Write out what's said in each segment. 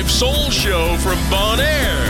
live soul show from Bon Air.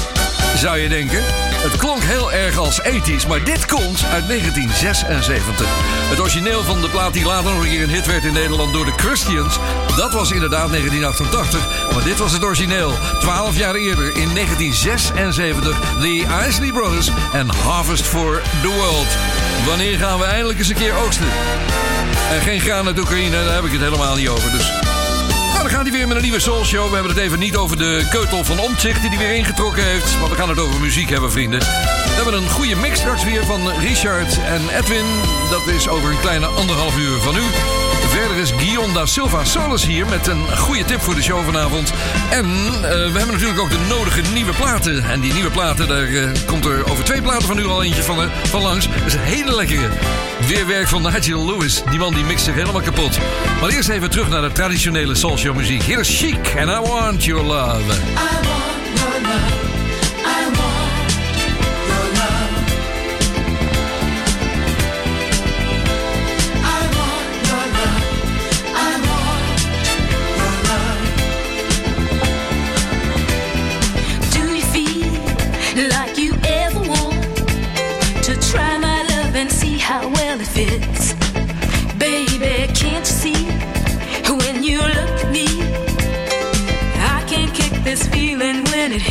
Zou je denken? Het klonk heel erg als ethisch, maar dit komt uit 1976. Het origineel van de plaat die later nog een keer een hit werd in Nederland door de Christians, dat was inderdaad 1988. Maar dit was het origineel. Twaalf jaar eerder, in 1976, The Isley Brothers en Harvest for the World. Wanneer gaan we eindelijk eens een keer oogsten? En geen graan uit Oekraïne, daar heb ik het helemaal niet over. Dus dan gaat hij weer met een nieuwe Soul Show. We hebben het even niet over de keutel van Omtzigt die hij weer ingetrokken heeft. Maar we gaan het over muziek hebben, vrienden. We hebben een goede mix straks weer van Richard en Edwin. Dat is over een kleine anderhalf uur van u. Verder is Guillaume Silva Solis hier met een goede tip voor de show vanavond. En eh, we hebben natuurlijk ook de nodige nieuwe platen. En die nieuwe platen, daar eh, komt er over twee platen van nu al eentje van, eh, van langs. Dat is een hele lekkere. Weerwerk van Nigel Lewis. Die man die mixt helemaal kapot. Maar eerst even terug naar de traditionele soulshow muziek. Hier is Chic en I Want Your Love. I want your love.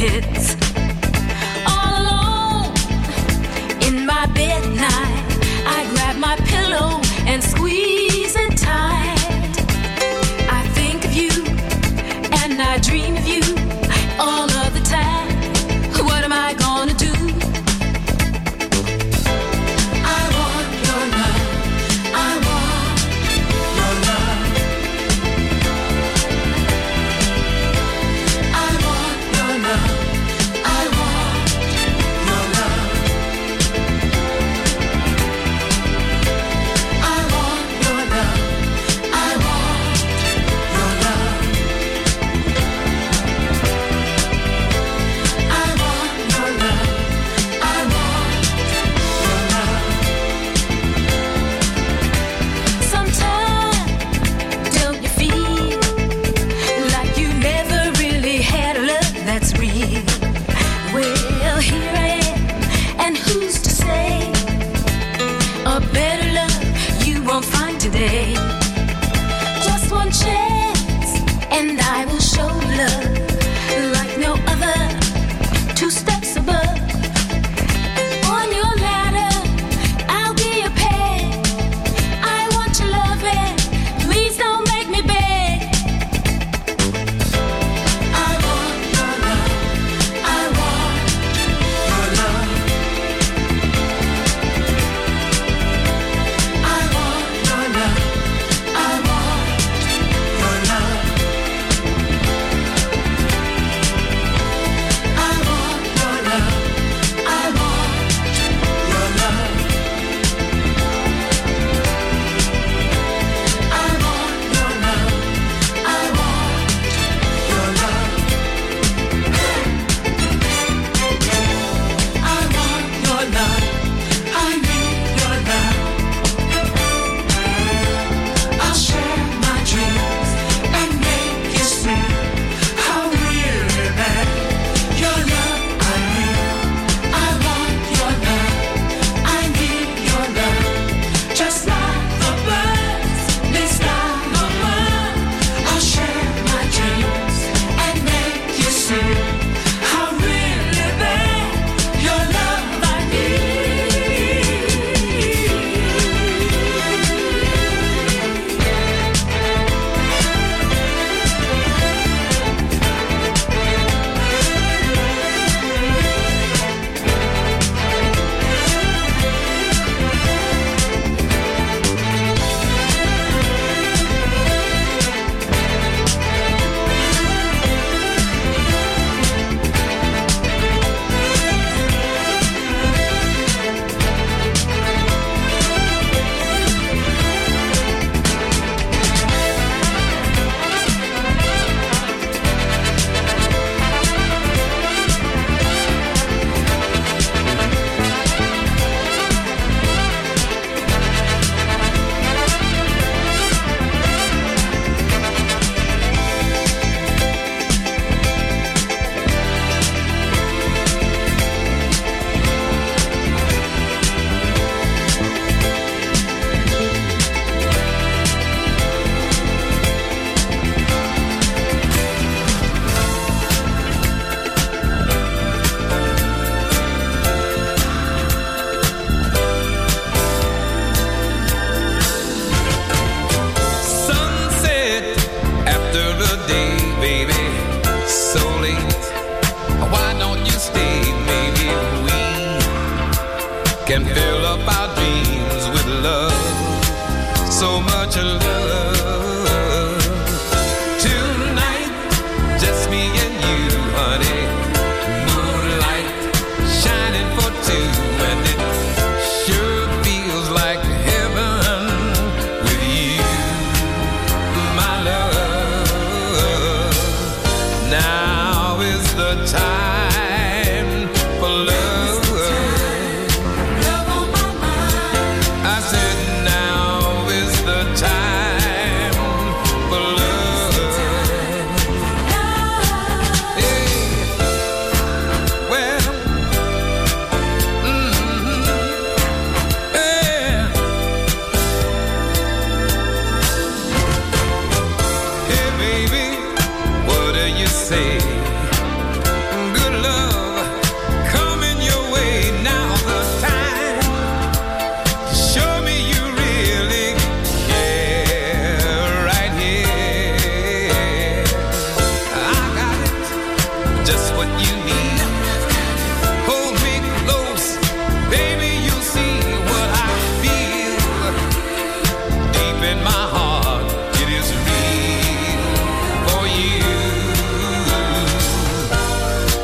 hits.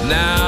Now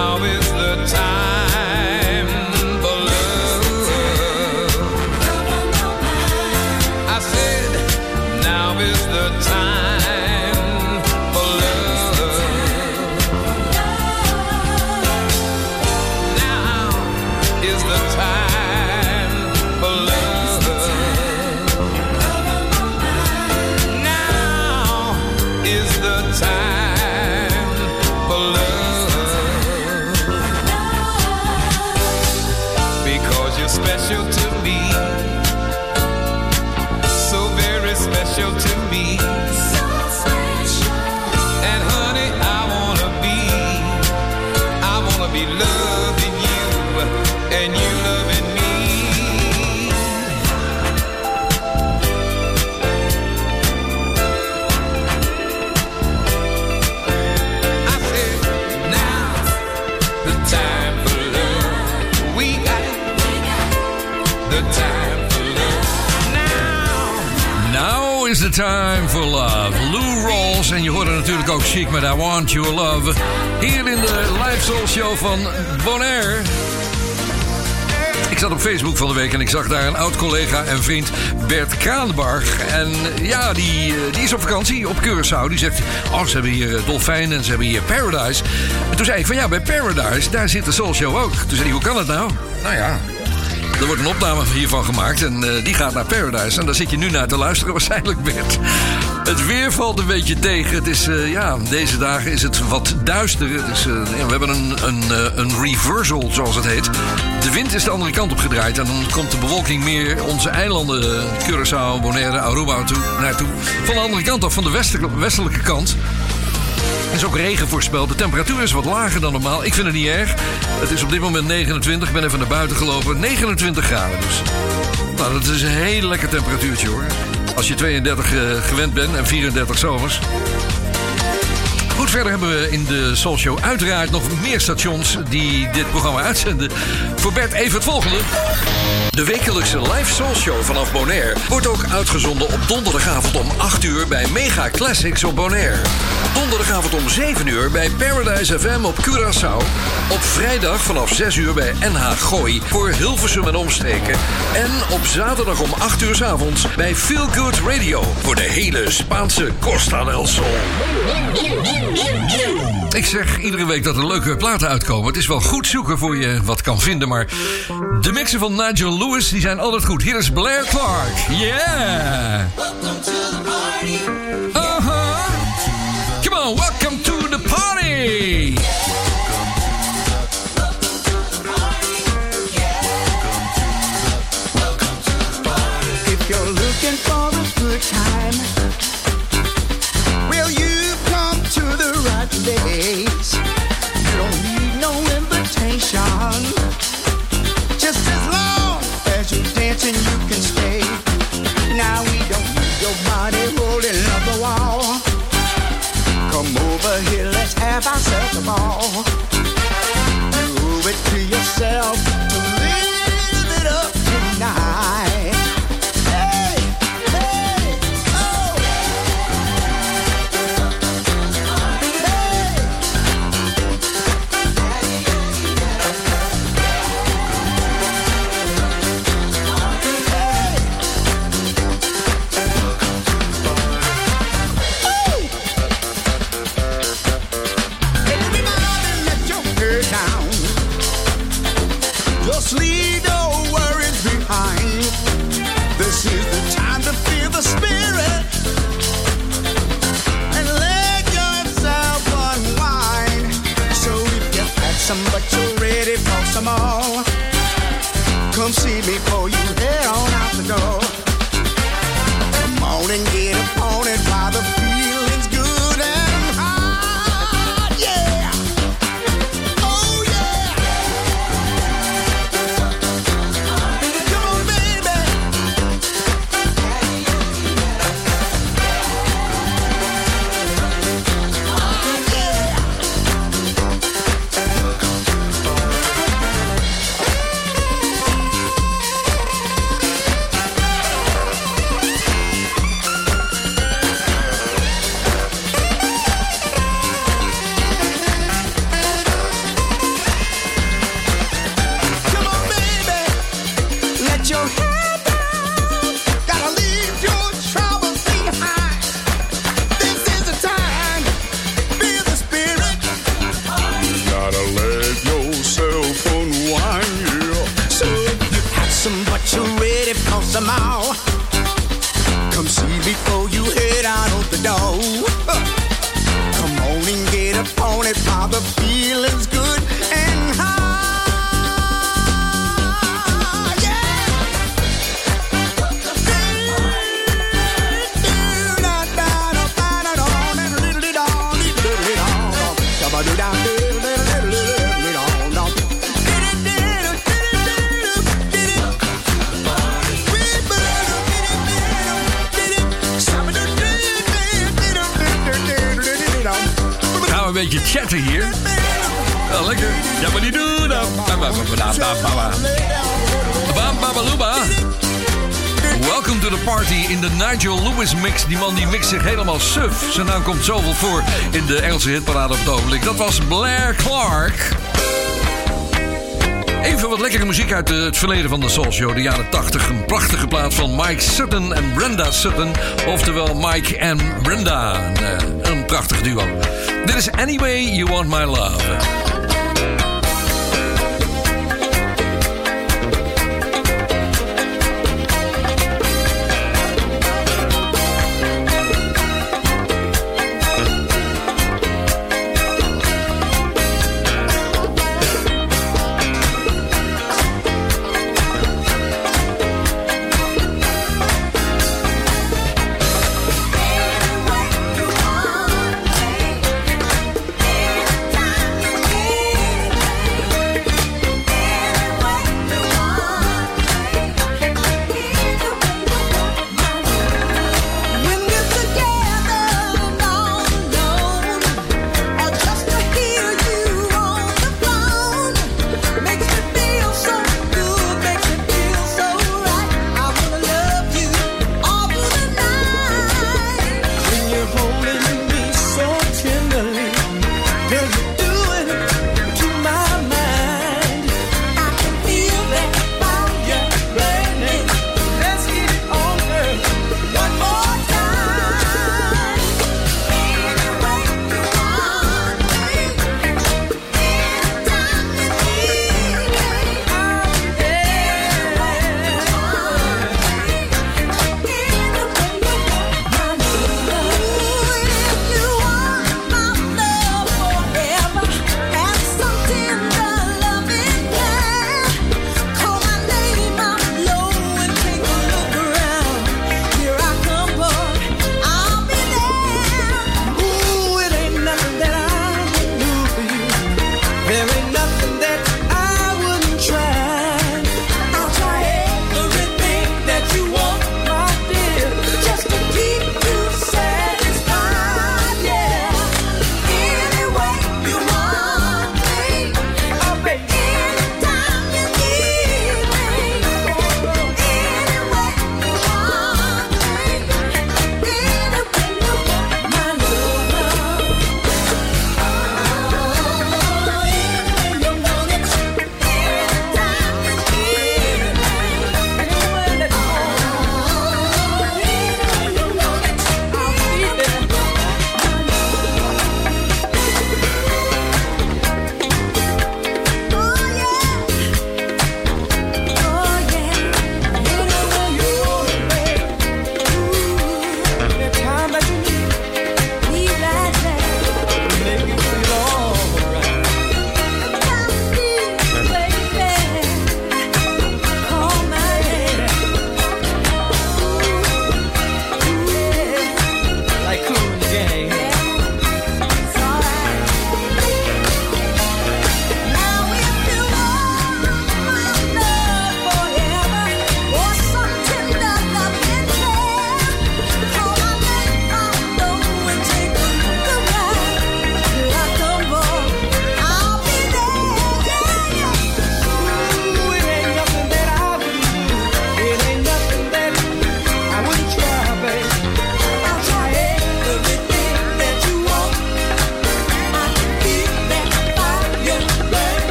time for love. Lou Rolls. En je hoorde natuurlijk ook Chic met I Want Your Love. Hier in de live soul show van Bonaire. Ik zat op Facebook van de week en ik zag daar een oud collega en vriend Bert Kraanbarg. En ja, die, eh, die is op vakantie op Curaçao. Die zegt, oh, ze hebben hier eh, dolfijnen en ze hebben hier Paradise. En toen zei ik van ja, bij Paradise, daar zit de Soul Show ook. Toen zei hij, hoe kan het nou? Nou ja, er wordt een opname hiervan gemaakt en eh, die gaat naar Paradise. En daar zit je nu naar te luisteren waarschijnlijk, Bert. Het weer valt een beetje tegen. Het is, eh, ja, deze dagen is het wat duister. Het is, eh, we hebben een, een, een reversal, zoals het heet. De wind is de andere kant op gedraaid. En dan komt de bewolking meer onze eilanden, Curaçao, Bonaire, Aruba toe, naartoe. Van de andere kant af, van de westelijke kant. Er is ook regen voorspeld. De temperatuur is wat lager dan normaal. Ik vind het niet erg. Het is op dit moment 29. Ik ben even naar buiten gelopen. 29 graden dus. Nou, dat is een hele lekker temperatuurtje hoor. Als je 32 eh, gewend bent en 34 zomers. Goed, verder hebben we in de Soul Show uiteraard nog meer stations die dit programma uitzenden. Voor Bert even het volgende. De wekelijkse live Soul Show vanaf Bonaire wordt ook uitgezonden op donderdagavond om 8 uur bij Mega Classics op Bonaire. Donderdagavond om 7 uur bij Paradise FM op Curaçao. Op vrijdag vanaf 6 uur bij NH Gooi voor Hilversum en omstreken. En op zaterdag om 8 uur 's avonds bij Feel Good Radio voor de hele Spaanse Costa del Sol. Ik zeg iedere week dat er leuke platen uitkomen. Het is wel goed zoeken voor je wat kan vinden, maar de mixen van Nigel Lewis die zijn altijd goed. Hier is Blair Clark. Yeah! Uh-huh. Come on, welcome to the party! If you're looking for a good time, You don't need no invitation. Just as long as you're dancing, you can stay. Now we don't need your body up the wall. Come over here, let's have ourselves a ball. Do it to yourself, Zijn naam nou komt zoveel voor in de Engelse hitparade op het ogenblik. Dat was Blair Clark. Even wat lekkere muziek uit het verleden van de Soul Show, de jaren 80. Een prachtige plaat van Mike Sutton en Brenda Sutton. Oftewel Mike en Brenda. Een, eh, een prachtig duo. Dit is Anyway You Want My Love.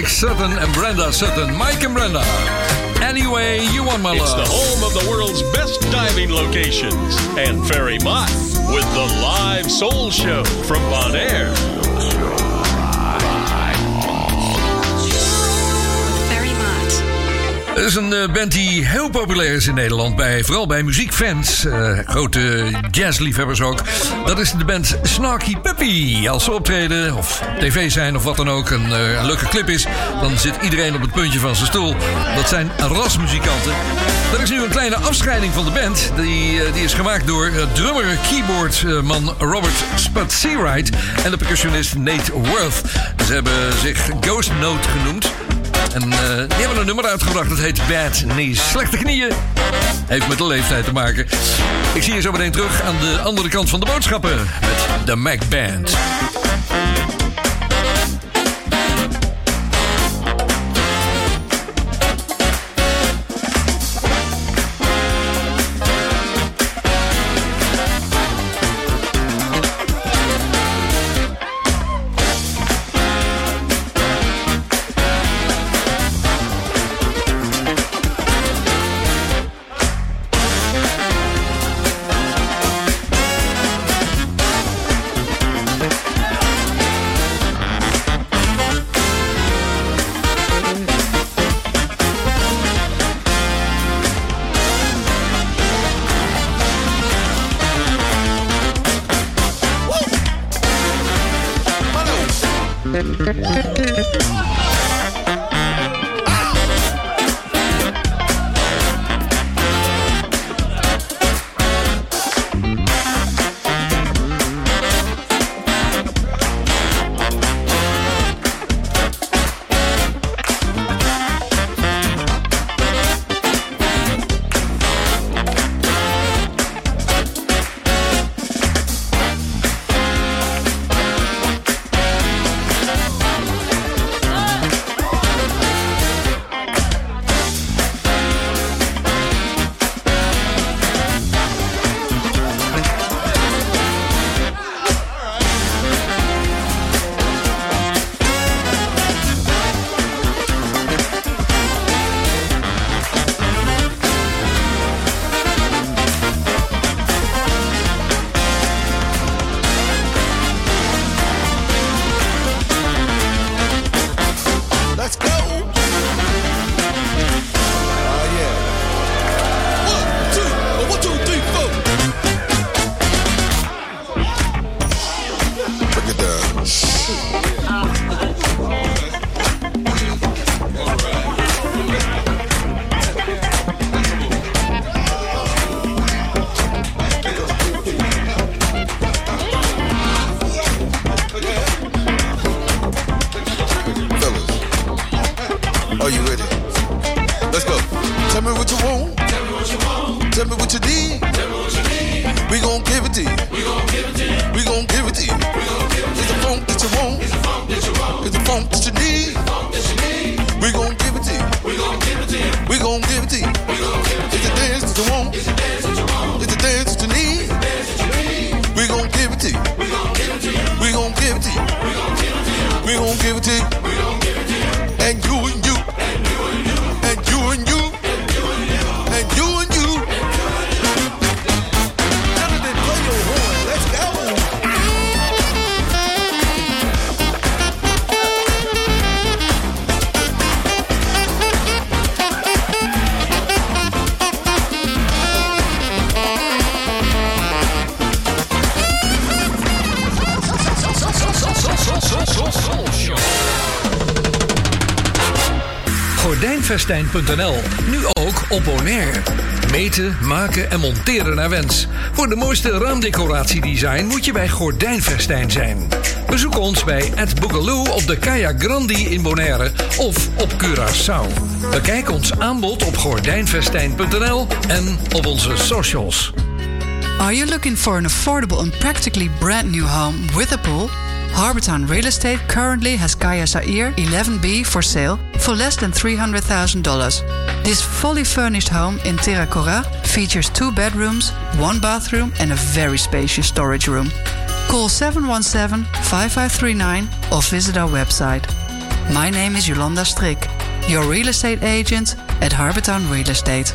Mike Sutton en Brenda Sutton. Mike and Brenda. Anyway, you want my It's the home of the world's best diving locations. And Ferry Mott with the live soul show from Bonaire. Het is een eh, band die heel populair is in Nederland. Bij, vooral bij muziekfans. eh, grote jazzliefhebbers ook. Dat is de band Snarky Puppy. Als ze optreden of tv zijn of wat dan ook. Een, eh, een leuke clip is. Dan zit iedereen op het puntje van zijn stoel. Dat zijn rasmuzikanten. Er is nu een kleine afscheiding van de band. Die, die is gemaakt door drummer keyboardman Robert Spatsierwright. En de percussionist Nate Worth. Ze hebben zich Ghost Note genoemd. En eh, die hebben een nummer uitgebracht. Dat heet Bad Knees. Slechte knieën. Heeft met de leeftijd te maken. Ik zie je zo meteen terug aan de andere kant van de boodschappen. Met de Mac Band. Gordijnvestijn.nl. Nu ook op Bonaire. Meten, maken en monteren naar wens. Voor de mooiste raamdecoratiedesign moet je bij Gordijnvestijn zijn. Bezoek ons bij Ed Boogaloo op de Kaya Grandi in Bonaire of op Curaçao. Bekijk ons aanbod op gordijnvestijn.nl en op onze socials. Are you looking for an affordable and practically brand new home with a pool? Harbortown Real Estate currently has Kaya Zaire 11B for sale for less than $300,000. This fully furnished home in Terracora features two bedrooms, one bathroom, and a very spacious storage room. Call 717 5539 or visit our website. My name is Yolanda Strick, your real estate agent at Harbortown Real Estate.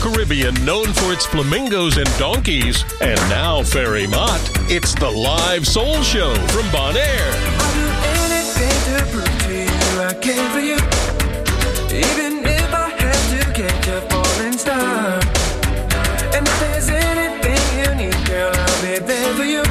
Caribbean, known for its flamingos and donkeys, and now Ferry Mott, it's the live soul show from Bonaire. I'll do anything to prove to you I for you. Even if I to falling star. And if there's anything you need, girl, I'll be there for you.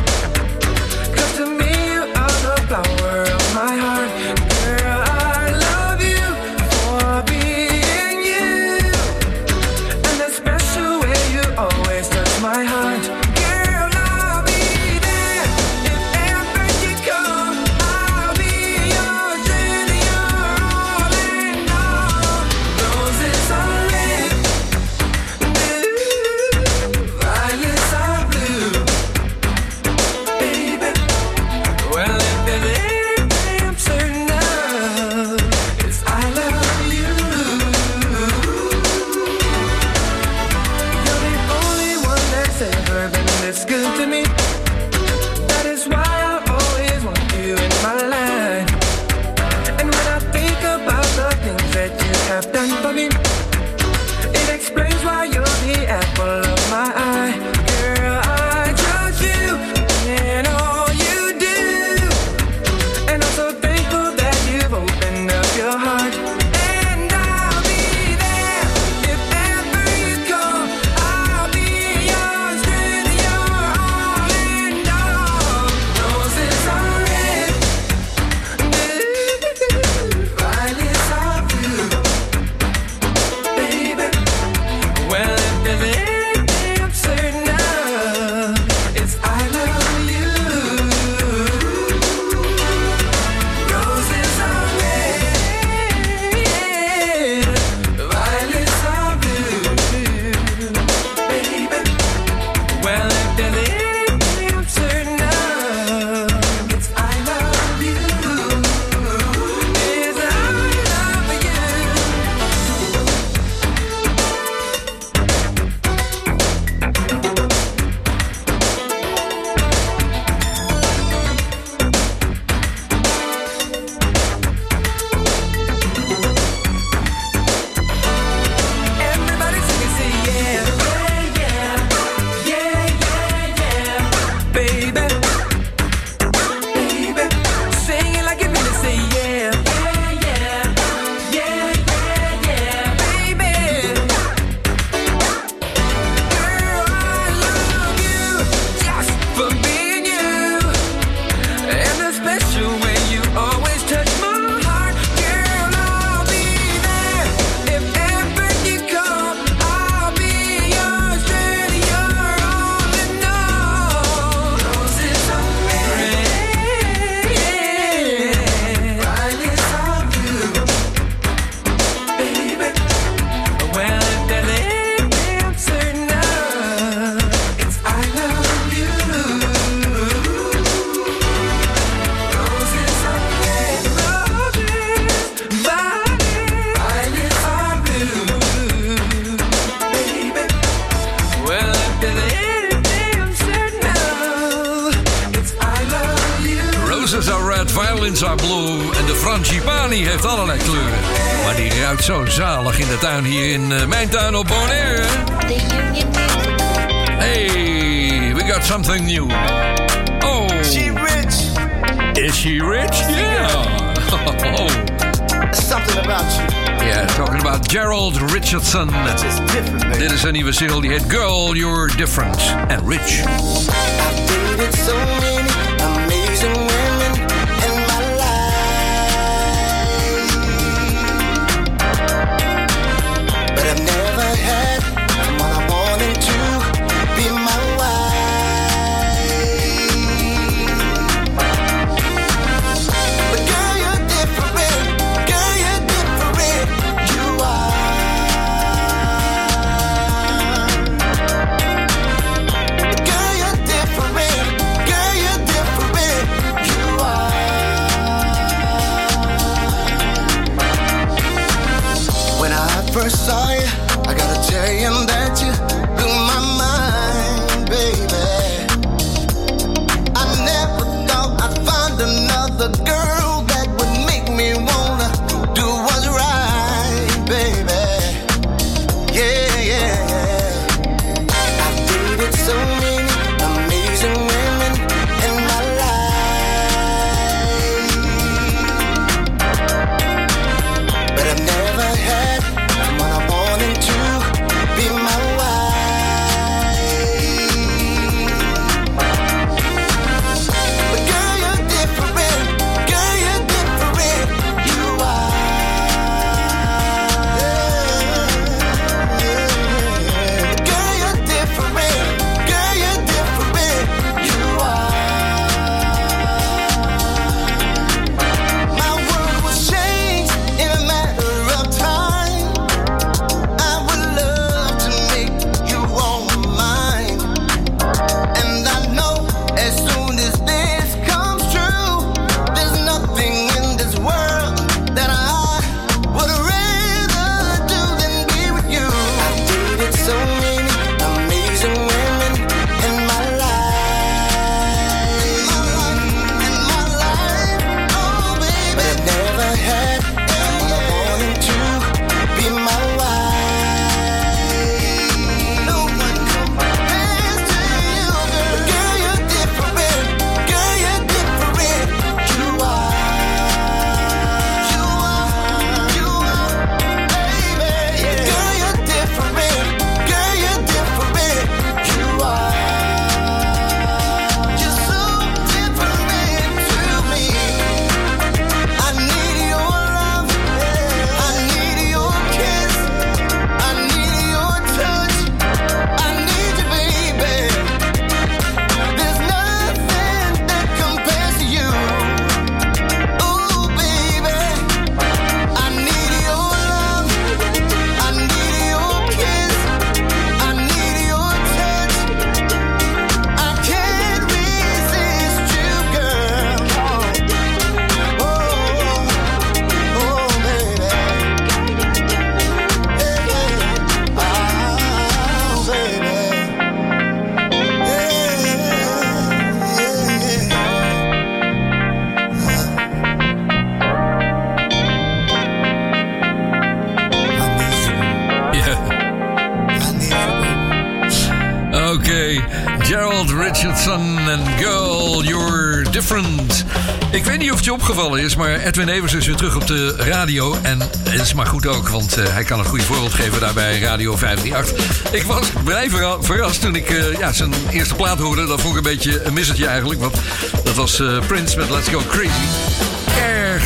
Edwin Evers is weer terug op de radio. En dat is maar goed ook, want eh, hij kan een goed voorbeeld geven daarbij Radio 538. Ik was verra- verrast toen ik eh, ja, zijn eerste plaat hoorde. Dat vond ik een beetje een missertje eigenlijk, want dat was eh, Prince met Let's Go Crazy.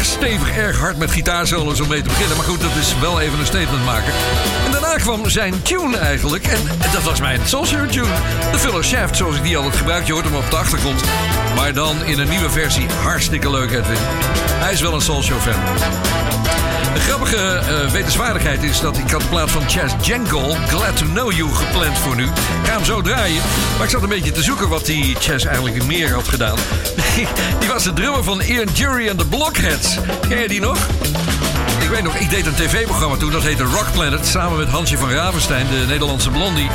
Stevig, erg hard met gitaarsolos om mee te beginnen. Maar goed, dat is wel even een statement maken. En daarna kwam zijn tune eigenlijk. En dat was mijn Soulshare tune. De Filler Shaft, zoals ik die altijd gebruik. Je hoort hem op de achtergrond. Maar dan in een nieuwe versie. Hartstikke leuk, Edwin. Hij is wel een Soulshow fan. Een grappige eh, wetenswaardigheid is dat ik had de plaat van Chas Jankel, Glad to Know You, gepland voor nu. Ik ga hem zo draaien. Maar ik zat een beetje te zoeken wat die Chas eigenlijk meer had gedaan. die was de drummer van Ian Jury and the Blockheads. Ken je die nog? Ik weet nog, ik deed een tv-programma toen, dat heette Rock Planet... samen met Hansje van Ravenstein, de Nederlandse blondie.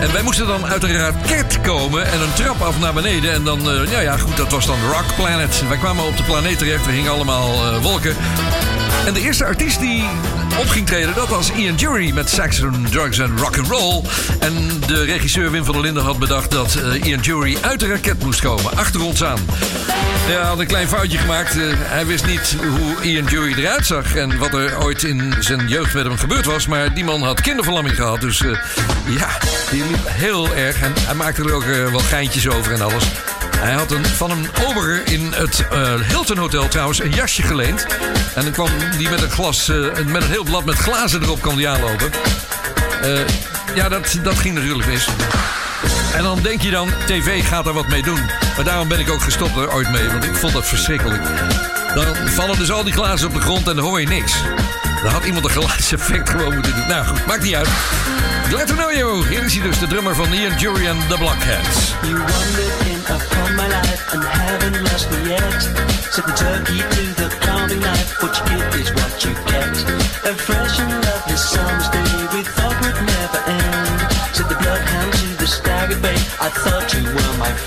En wij moesten dan uit een raket komen en een trap af naar beneden. En dan, ja, ja, goed, dat was dan Rock Planet. Wij kwamen op de planeet terecht, er hingen allemaal eh, wolken. En de eerste artiest die op ging treden, dat was Ian Jury met Saxon, Drugs en Rock'n'Roll. En de regisseur Wim van der Linden had bedacht dat eh, Ian Jury uit de raket moest komen, achter ons aan. Ja, had een klein foutje gemaakt. Eh, hij wist niet hoe Ian Jury eruit zag en wat er ooit in zijn jeugd met hem gebeurd was. Maar die man had kinderverlamming gehad, dus eh, ja, die liep heel erg. En hij maakte er ook wel geintjes over en alles. Hij had een, van een ober in het eh, Hilton Hotel trouwens een jasje geleend. En dan kwam die met een glas, eh, met een heel blad met glazen erop kwam die aanlopen. Eh, ja, dat, dat ging natuurlijk mis. En dan denk je dan, tv gaat er wat mee doen. Maar daarom ben ik ook gestopt er ooit mee, want ik vond dat verschrikkelijk. Dan vallen dus al die glazen op de grond en dan hoor je niks. Dan had iemand een geluidseffect gewoon moeten doen. Nou goed, maakt niet uit. Glad to know you. Hier is hij dus, de drummer van Ian Jury and the Blockheads. You wandered in upon my life and haven't lost me yet. Set the turkey to the carving knife. What you give is what you get. A fresh and lovely summer's day we thought would never end. Set the bloodhound to the staggered bay. I thought you were my friend.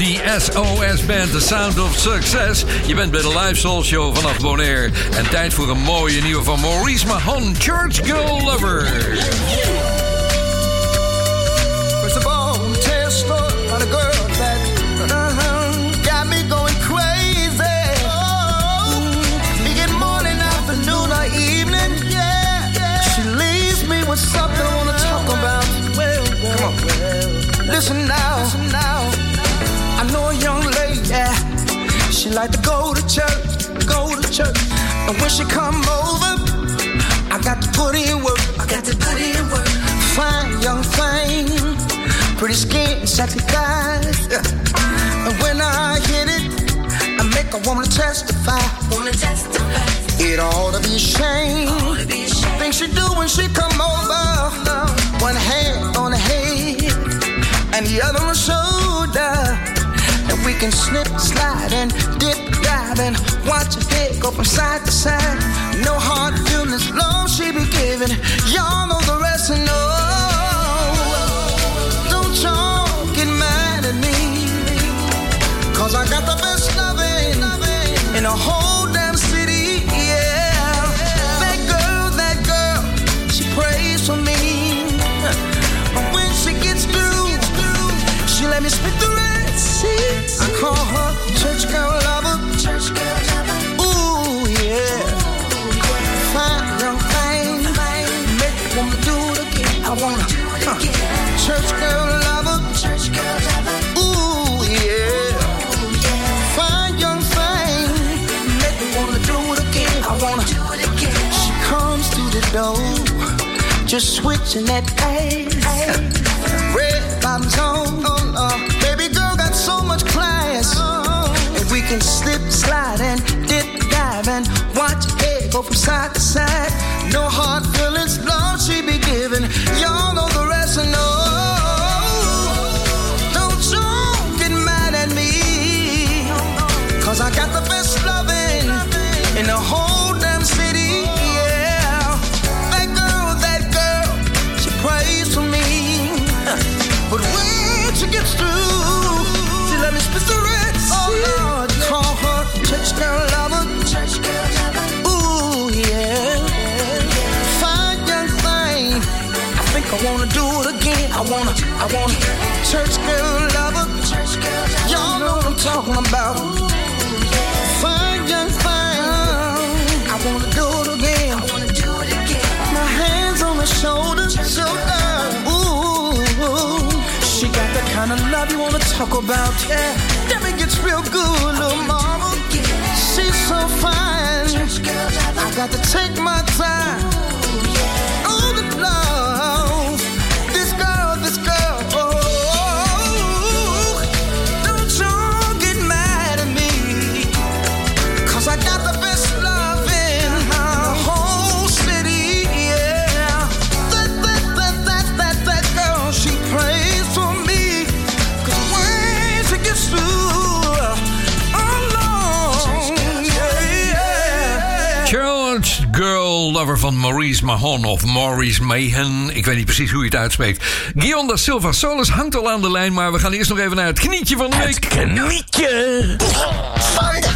The SOS Band, The Sound of Success. Je bent bij de Live Soul Show vanaf Bonaire. En tijd voor een mooie nieuwe van Maurice Mahon, Church Girl Lover. First of all, tell about a girl that uh-huh, got me going crazy. Oh, morning, afternoon, evening. Yeah, she leaves me with something I wanna talk about. Come on, listen now. She come over, I got to put in work. I got to put in work. Fine young thing, pretty skin, sexy thighs. And when I hit it, I make a woman testify. Woman testify. It ought to be a shame. Things she do when she come over. One hand on the head and the other on the shoulder. We can slip, slide, and dip, dive, and watch her head go from side to side. No hard feelings, love she be giving. Y'all know the rest and know. Don't y'all get mad at me. Cause I got the best loving in the whole Church girl lover. Church girl lover. Ooh, yeah. Fine young thing. Make me wanna do it again. I wanna. do it again. She comes to the door. Just switching that ass. Red bottoms on. Oh, uh, baby girl got so much class. And we can slip, slide, and dip, dive, and watch head go from side to side. No hard feelings, love she be giving. Wanna, I wanna. Church girl lover. Y'all know what I'm talking about. Fine young thing. I wanna do it again. I wanna do it again. My hands on her shoulders, shoulder. Ooh, she got the kind of love you wanna talk about. Yeah, that me gets real good, little mama. She's so fine. I got to take my Lover van Maurice Mahon of Maurice Mahan. Ik weet niet precies hoe je het uitspreekt. Guion da Silva Solis hangt al aan de lijn, maar we gaan eerst nog even naar het knietje van de week. Het knietje van de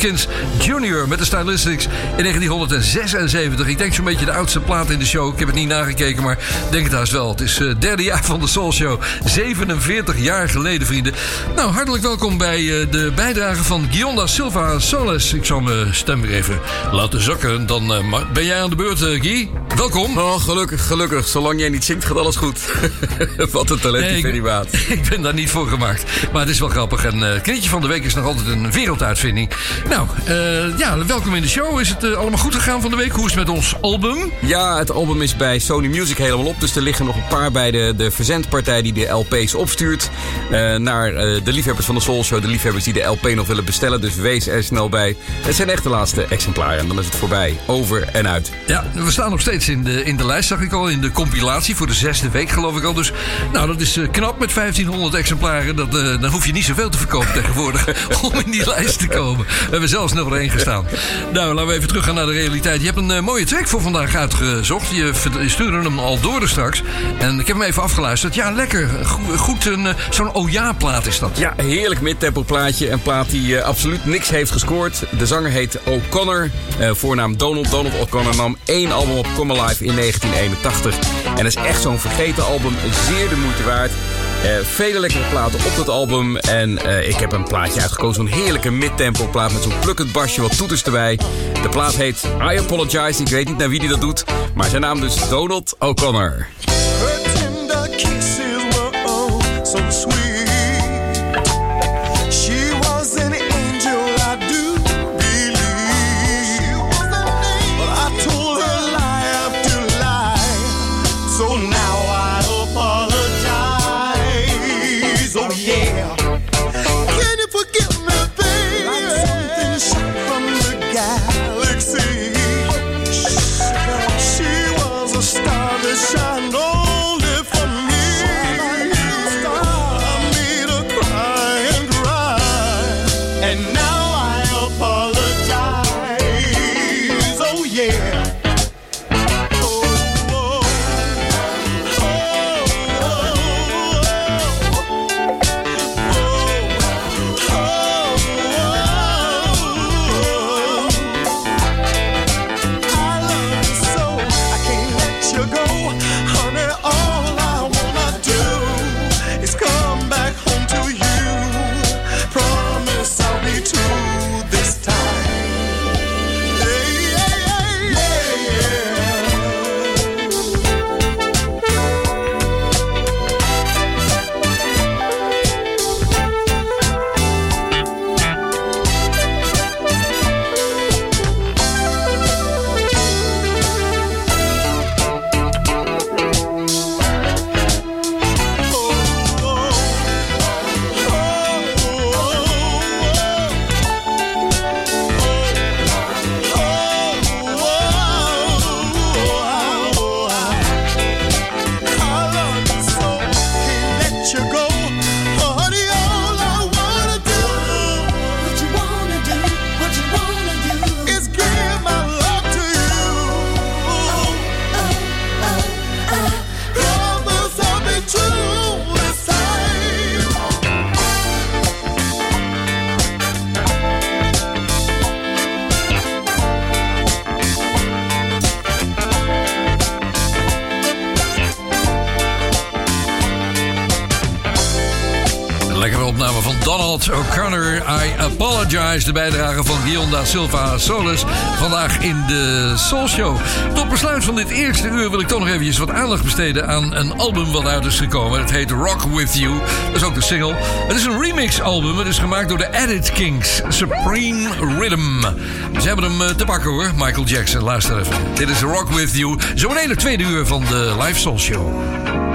Tompkins Jr. met de Stylistics in 1976. Ik denk zo'n beetje de oudste plaat in de show. Ik heb het niet nagekeken, maar denk het haast wel. Het is het derde jaar van de Soul Show. 47 jaar geleden, vrienden. Nou, hartelijk welkom bij eh, de bijdrage van Gionda Silva Soles. Ik zal mijn stem weer even laten zakken. Dan eh, ben jij aan de beurt, eh, Guy. Welkom. Oh, gelukkig, gelukkig. Zolang jij niet zingt, gaat alles goed. Wat een talent, Nee, die Maat. Ik ben daar niet voor gemaakt. Maar het is wel grappig. En eh Knietje van de Week is nog altijd een werelduitvinding. Nou, eh, ja, welkom in de show. Is het eh, allemaal goed gegaan van de week? Hoe is het met ons album? Ja, het album is bij Sony Music helemaal op. Dus er liggen nog een paar bij de, de verzendpartij die de LP's opstuurt. eh, naar eh, de liefhebbers van de Soul Show. De liefhebbers die de LP nog willen bestellen. Dus wees er snel bij. Het zijn echt de laatste exemplaren. En dan is het voorbij. Over en uit. Ja, we staan nog steeds in de, in de lijst, zag ik al. In de compilatie voor de zesde week, geloof ik al. Dus nou, dat is eh, knap met 1500 exemplaren. Dat, eh, dan hoef je niet zoveel te verkopen tegenwoordig om in die lijst te komen. We hebben zelfs nog één gestaan. Nou, laten we even teruggaan naar de realiteit. Je hebt een eh, mooie track voor vandaag uitgezocht. Je, stuurde hem al door straks. En ik heb hem even afgeluisterd. Ja, lekker. Goed, een, zo'n OJA-plaat is dat. Ja, heerlijk midtempo plaatje. Een plaat die absoluut niks heeft gescoord. De zanger heet O'Connor. voornaam Donald. Donald O'Connor nam één album op Alive in 1981. En is echt zo'n vergeten album. Zeer de moeite waard. Eh, vele lekkere platen op dat album. En eh, ik heb een plaatje uitgekozen. Zo'n heerlijke midtempo plaat met zo'n plukkend basje, wat toeters erbij. De plaat heet I Apologize. Ik weet niet naar wie die dat doet. Maar zijn naam dus Donald O'Connor. I Apologize. De bijdrage van Gionda Silva Solis. Vandaag in de Soul Show. Tot besluit van dit eerste uur wil ik toch nog eventjes wat aandacht besteden aan een album wat uit is gekomen. Het heet Rock With You. Dat is ook de single. Het is een remix album. Het is gemaakt door de Edit Kings. Supreme Rhythm. Ze hebben hem eh, te pakken hoor. Michael Jackson. Luister even. Dit is Rock With You. Zometeen het tweede uur van de Live Soul Show.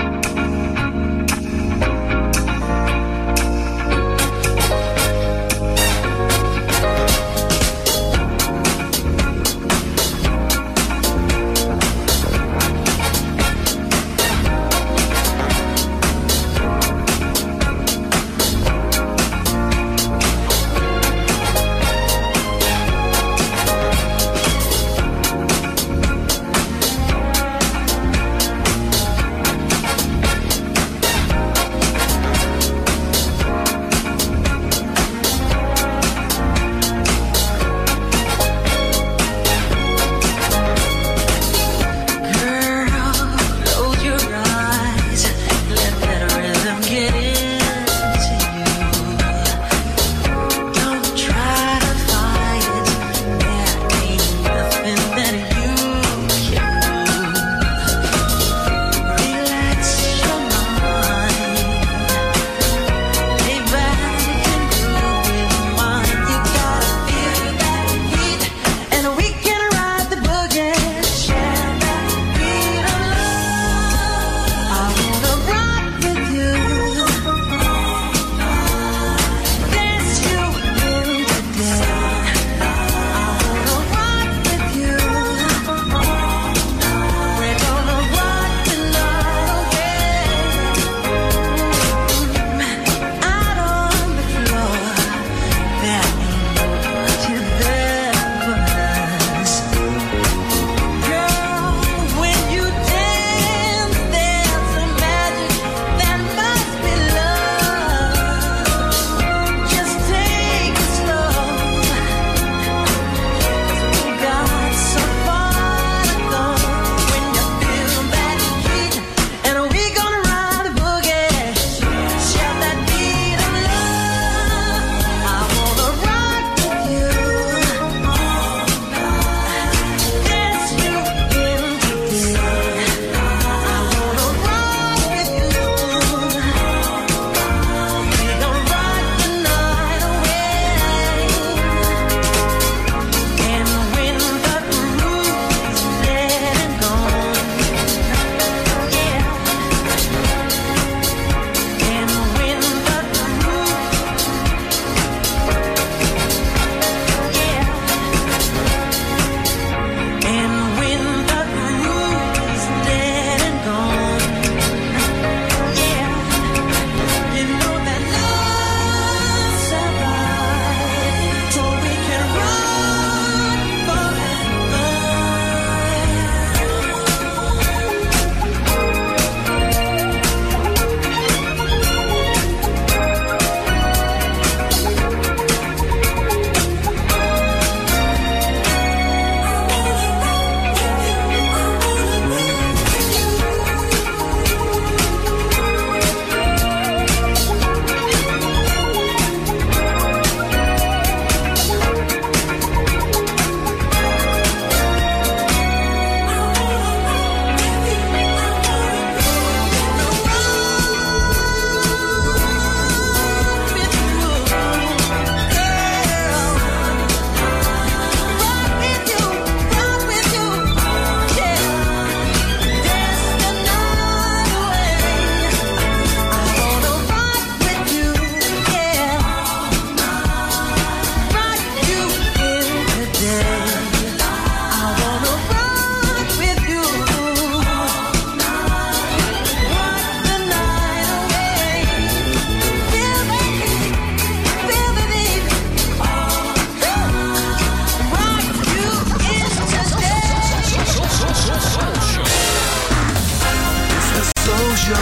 Show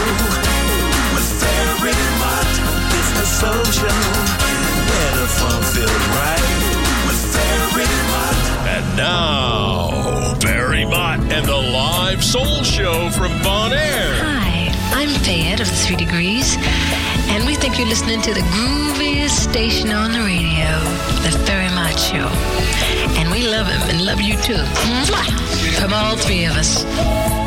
with Ferry Mott. It's the soul where the fun feels right with Ferry Mott. And now, Barry Mott and the Live Soul Show from Bon Air. Hi, I'm Fayette of the Three Degrees, and we think you're listening to the grooviest station on the radio, The Ferry Mott Show. And we love him and love you too. From all three of us.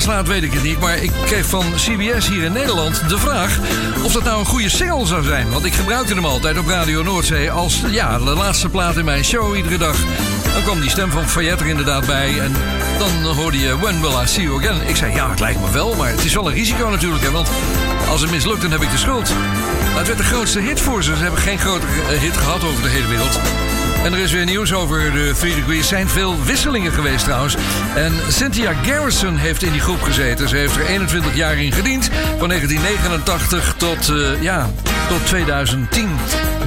Slaat, weet ik het niet. Maar ik kreeg van CBS hier in Nederland de vraag... of dat nou een goede single zou zijn. Want ik gebruikte hem altijd op Radio Noordzee... als ja, de laatste plaat in mijn show iedere dag. Dan kwam die stem van Fayette er inderdaad bij... en dan hoorde je When Will I See You Again. Ik zei, ja, het lijkt me wel, maar het is wel een risico natuurlijk. Hè, want als het mislukt, dan heb ik de schuld. Maar het werd de grootste hit voor ze. Ze hebben geen grotere eh, hit gehad over de hele wereld. En er is weer nieuws over de Three Degrees. Er zijn veel wisselingen geweest trouwens. En Cynthia Garrison heeft in die groep gezeten. Ze heeft er 21 jaar in gediend. Van 1989 tot, eh, ja, tot 2010.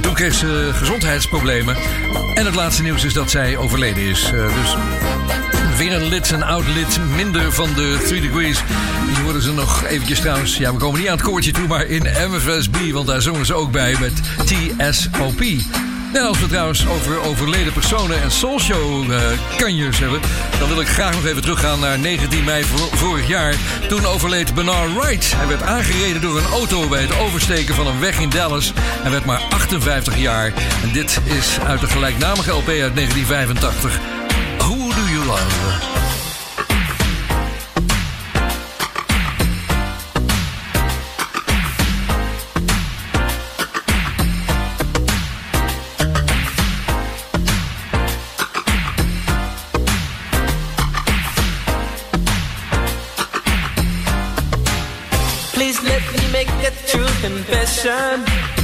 Toen kreeg ze gezondheidsproblemen. En het laatste nieuws is dat zij overleden is. Eh, dus weer een lid, een oud lid minder van de Three Degrees. Die worden ze nog eventjes trouwens... Ja, we komen niet aan het koortje toe, maar in MFSB. Want daar zongen ze ook bij met TSOP. En als we trouwens over overleden personen en soulshow eh kanjers hebben... dan wil ik graag nog even teruggaan naar 19 mei vor- vorig jaar. Toen overleed Bernard Wright. Hij werd aangereden door een auto bij het oversteken van een weg in Dallas. Hij werd maar 58 jaar. En dit is uit de gelijknamige LP uit 1985. Love? Please let me make a true confession.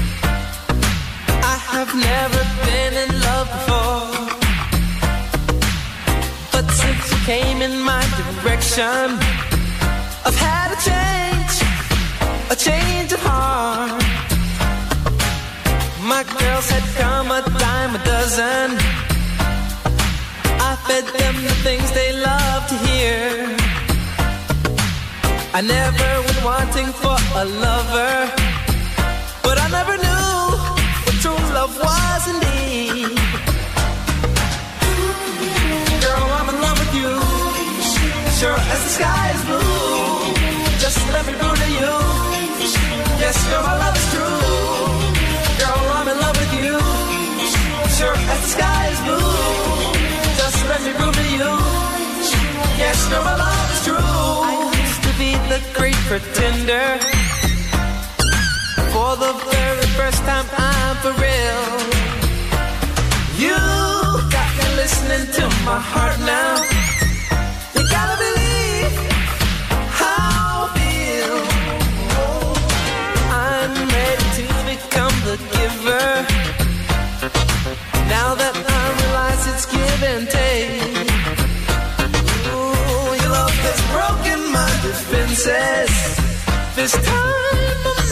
I've had a change, a change of heart. My girls had come a dime a dozen. I fed them the things they love to hear. I never was wanting for a lover, but I never knew sky is blue. Just let me prove to you. Yes, girl, my love is true. Girl, I'm in love with you. Sure as the sky is blue. Just let me prove to you. Yes, girl, my love is true. I used to be the great pretender. For the very first time, I'm for real. You got me listening to my heart now Now that I realize it's give and take. Ooh, your love has broken my defenses. This time I'm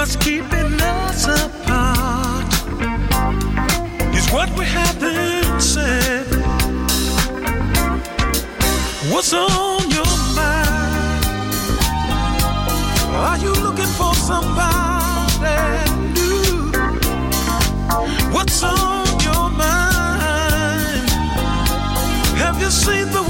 what's keeping us apart is what we haven't said. What's on your mind? Are you looking for somebody new? What's on your mind? Have you seen the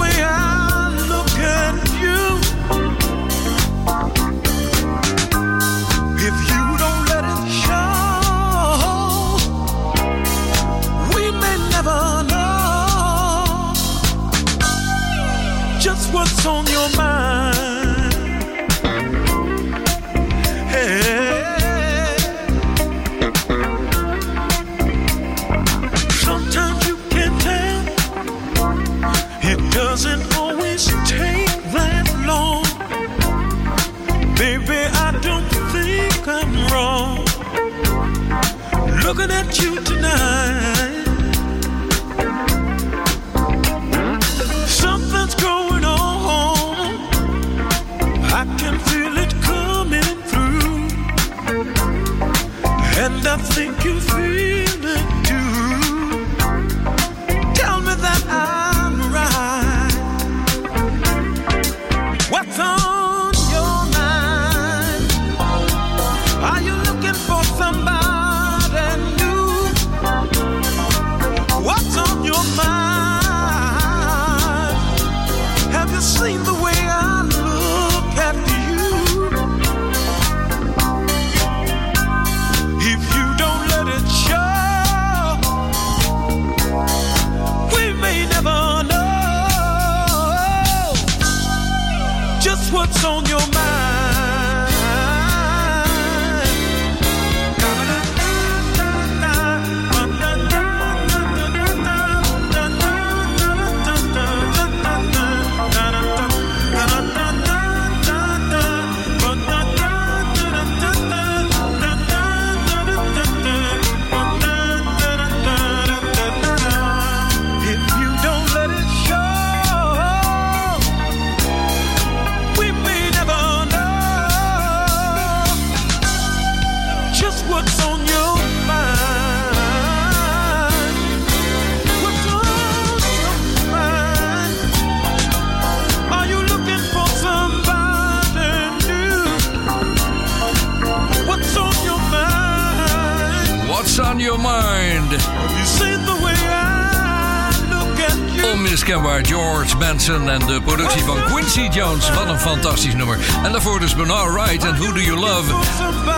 fantastisch nummer. En daarvoor dus Bernard Wright en Who Do You Love.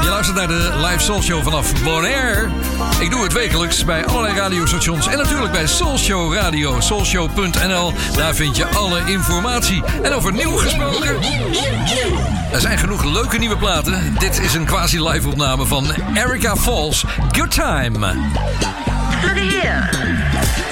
Je luistert naar de live Soul Show vanaf Bonaire. Ik doe het wekelijks bij allerlei radiostations. En natuurlijk bij Soul Show Radio. Soulshow.nl. Daar vind je alle informatie. En over nieuw gesproken. Er zijn genoeg leuke nieuwe platen. Dit is een quasi-live opname van Erica Falls. Good Time. Look here.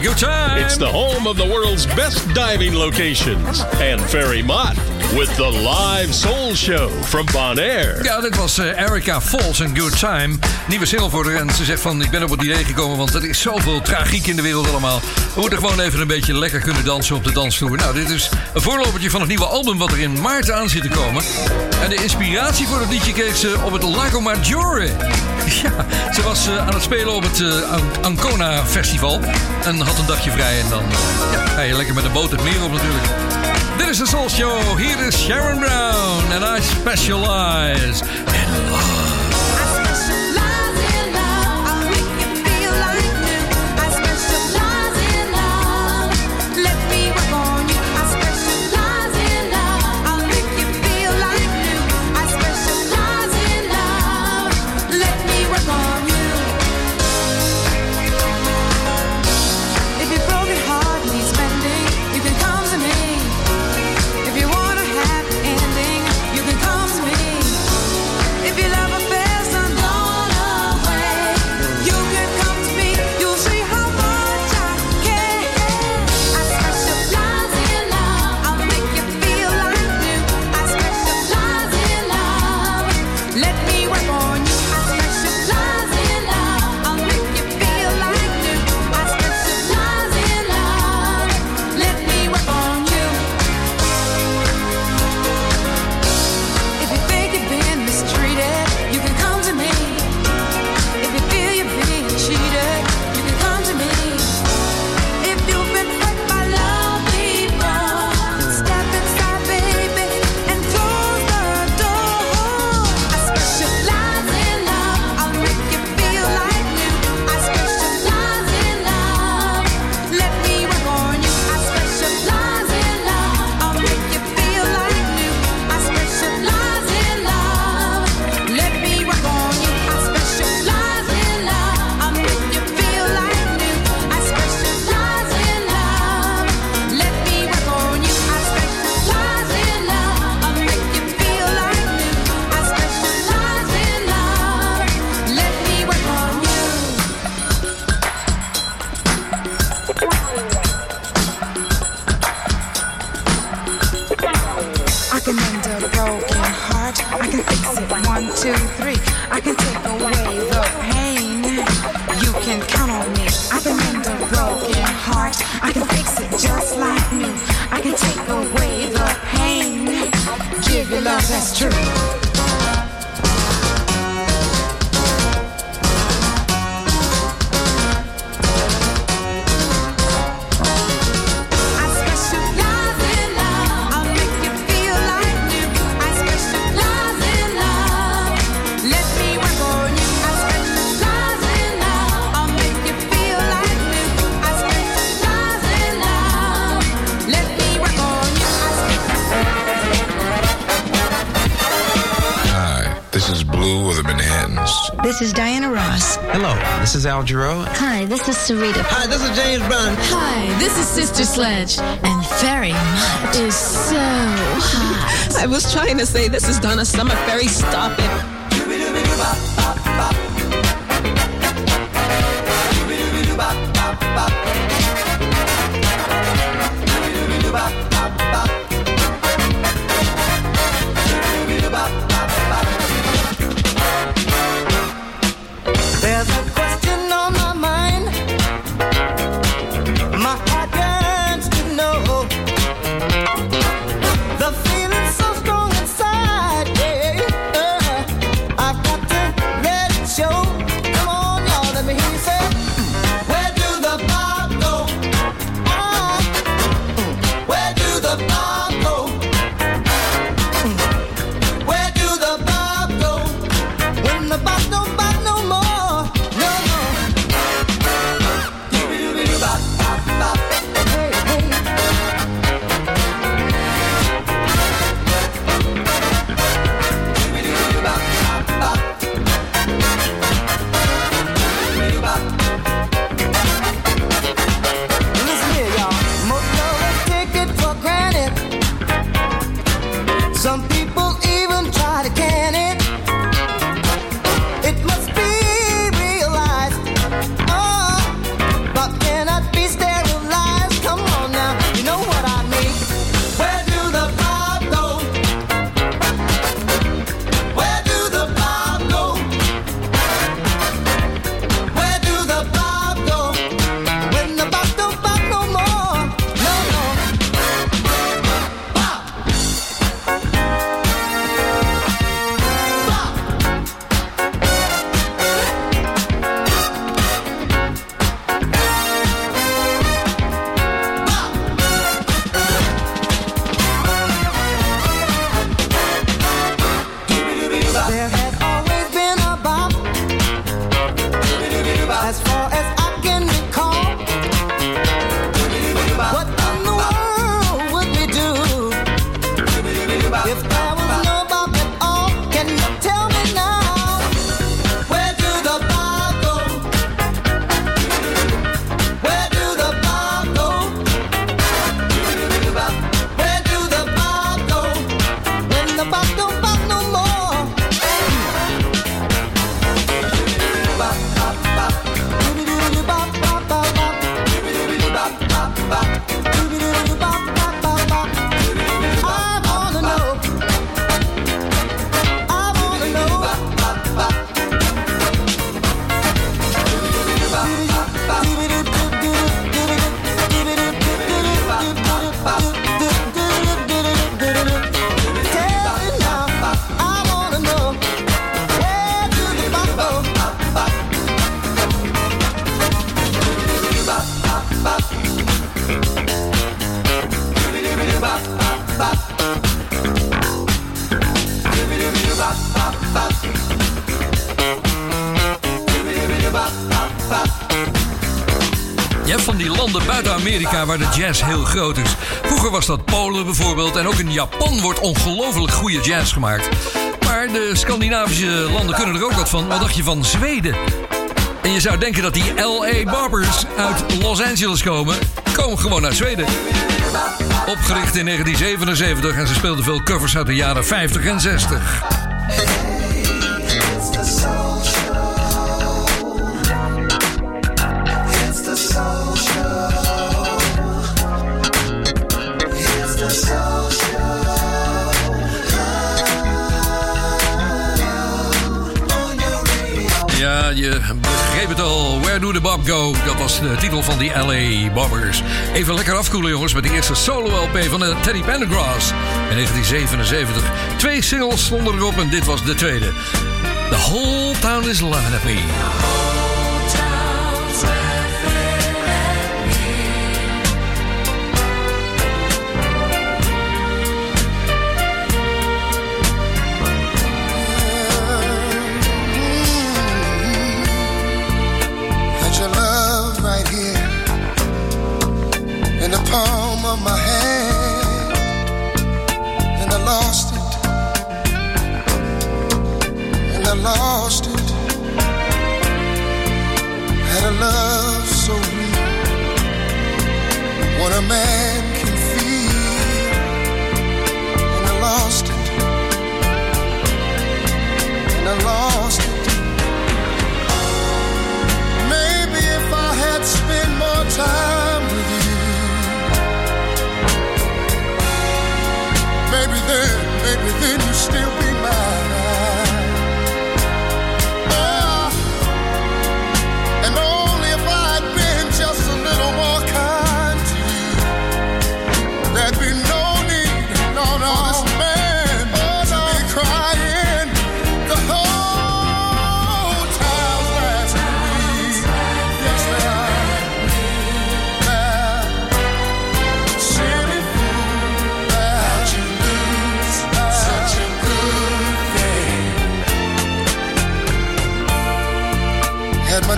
Good time. It's the home of the world's best diving locations. And Ferry Mott with the live soul show from Bonaire. Ja, dit was eh, Erica Falls en Good Time. Nieuwe single voor haar. En ze zegt van, ik ben op het idee gekomen... want er is zoveel tragiek in de wereld allemaal. We moeten gewoon even een beetje lekker kunnen dansen op de dansvloer. Nou, dit is een voorlopertje van het nieuwe album... wat er in maart aan zit te komen. En de inspiratie voor het liedje kreeg ze op het Lago Maggiore. Ja, ze was eh, aan het spelen op het eh, An- Ancona Festival. En had een dagje vrij. En dan ja, ga je lekker met een boot het meer op natuurlijk. Dit is de Soul Show. Hier is Sharon Brown. En I specialize in love. is Al Jarreau. Hi, this is Sarita. Hi, this is James Brown. Hi, this is Sister Sledge. And very much is so hot. I was trying to say this is Donna Summer. Fairy, stop it. jazz heel groot is. Vroeger was dat Polen bijvoorbeeld. En ook in Japan wordt ongelooflijk goede jazz gemaakt. Maar de Scandinavische landen kunnen er ook wat van. Wat dacht je van Zweden? En je zou denken dat die LA Barbers uit Los Angeles komen. Komen gewoon uit Zweden. Opgericht in 1977 en ze speelden veel covers uit de jaren 50 en 60. Bob go? Dat was de titel van die LA Bobbers. Even lekker afkoelen, jongens, met de eerste solo-LP van de Teddy Pendergrass in 1977. Twee singles stonden erop en dit was de tweede. The whole town is at me.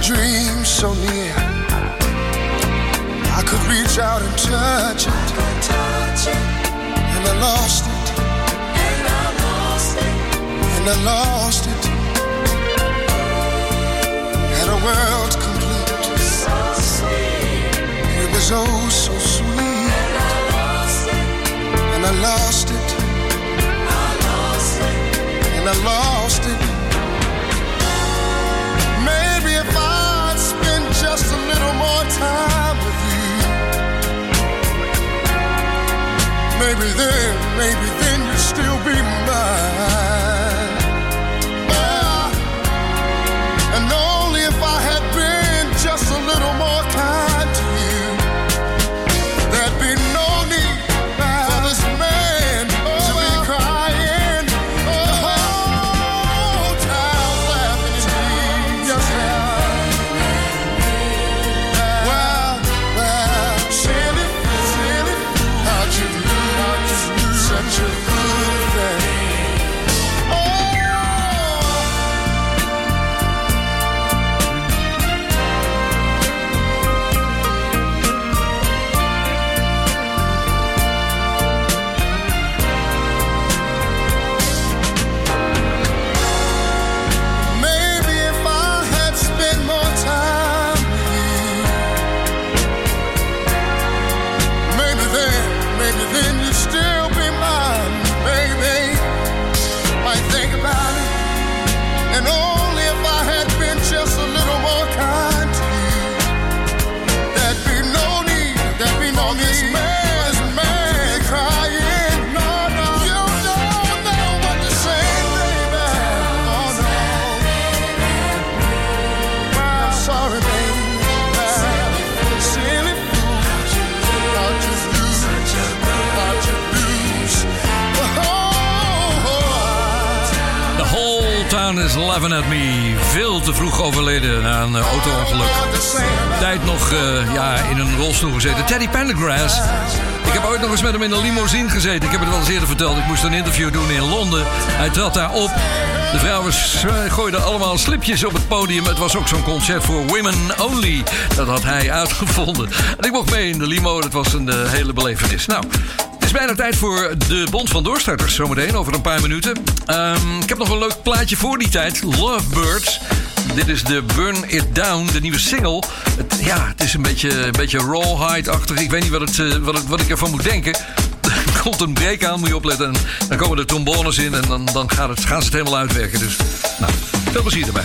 Dreams so near, I could reach out and touch it, and I lost it, and I lost it, and I lost it. Had a world complete, so sweet. It was oh so sweet, and I lost it, and I lost it, I lost it, and I lost it. Maybe then, maybe then you'll still be mine. Laughing at me. Veel te vroeg overleden na een eh, auto-ongeluk. Tijd nog eh, ja, in een rolstoel gezeten. Teddy Pendergrass. Ik heb ooit nog eens met hem in een limousine gezeten. Ik heb het wel eens eerder verteld. Ik moest een interview doen in Londen. Hij trad daar op. De vrouwen gooiden allemaal slipjes op het podium. Het was ook zo'n concert voor women only. Dat had hij uitgevonden. En ik mocht mee in de limo. Dat was een eh, hele belevenis. Nou, is bijna tijd voor de Bond van Doorstarters. Zometeen, over een paar minuten. Ehm, ik heb nog een leuk plaatje voor die tijd. Lovebirds. Dit is de Burn It Down, de nieuwe single. Het, ja, het is een beetje, een beetje rawhide-achtig. Ik weet niet wat, het, eh, wat, wat ik ervan moet denken. Er komt een break aan, moet je opletten. En dan komen de trombones in en dan, dan gaat het, gaan ze het helemaal uitwerken. Dus, nou, veel plezier erbij.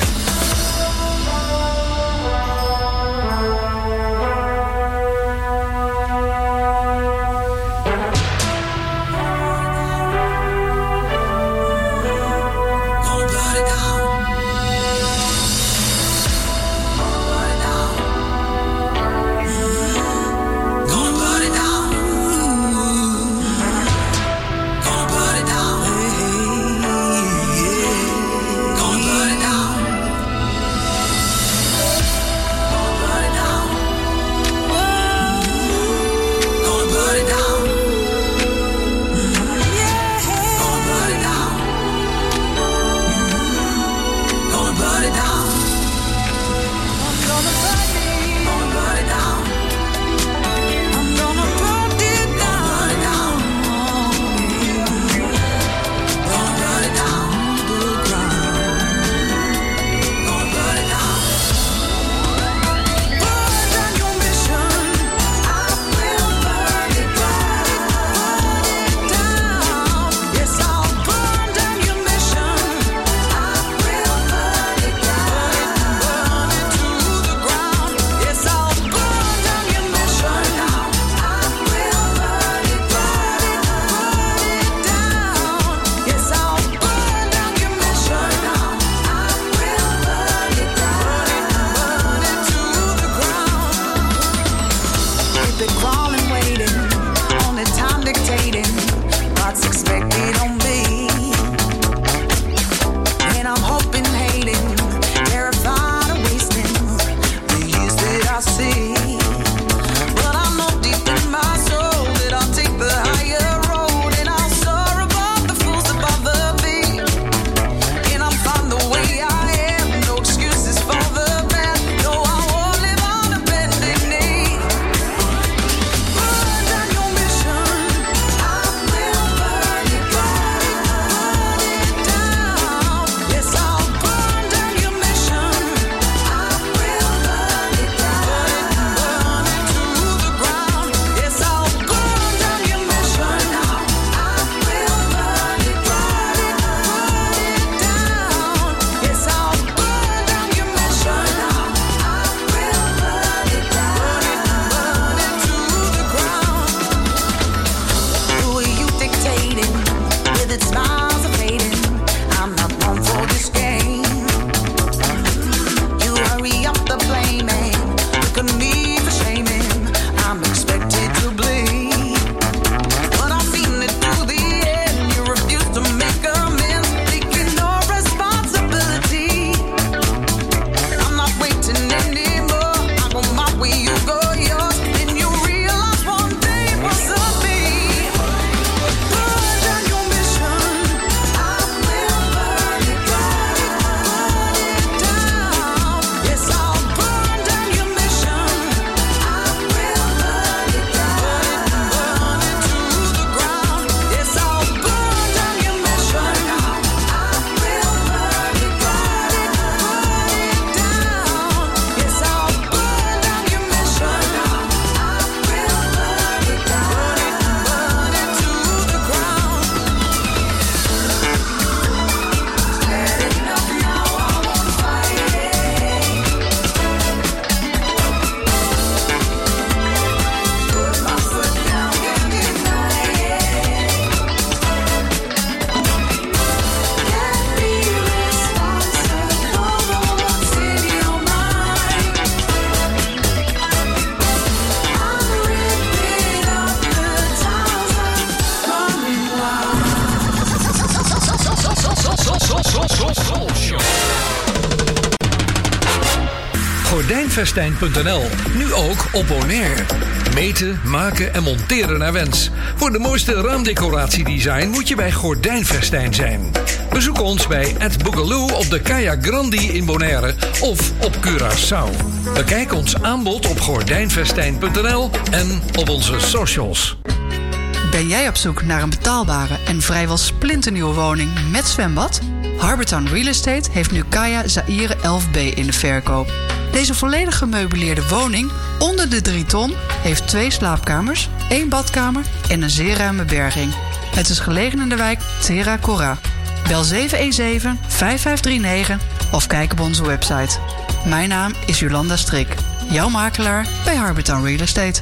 gordijnfestijn.nl. Nu ook op Bonaire. Meten, maken en monteren naar wens. Voor de mooiste raamdecoratiedesign moet je bij Gordijnfestijn zijn. Bezoek ons bij Ed Boogaloo op de Kaya Grandi in Bonaire of op Curaçao. Bekijk ons aanbod op gordijnfestijn.nl en op onze socials. Ben jij op zoek naar een betaalbare en vrijwel splinternieuwe woning met zwembad? Harbortown Real Estate heeft nu Kaya Zaire 11B in de verkoop. Deze volledig gemeubileerde woning onder de 3 ton heeft twee slaapkamers, één badkamer en een zeer ruime berging. Het is gelegen in de wijk Terra Cora. Bel 717-5539 of kijk op onze website. Mijn naam is Jolanda Strik, jouw makelaar bij Harbortown Real Estate.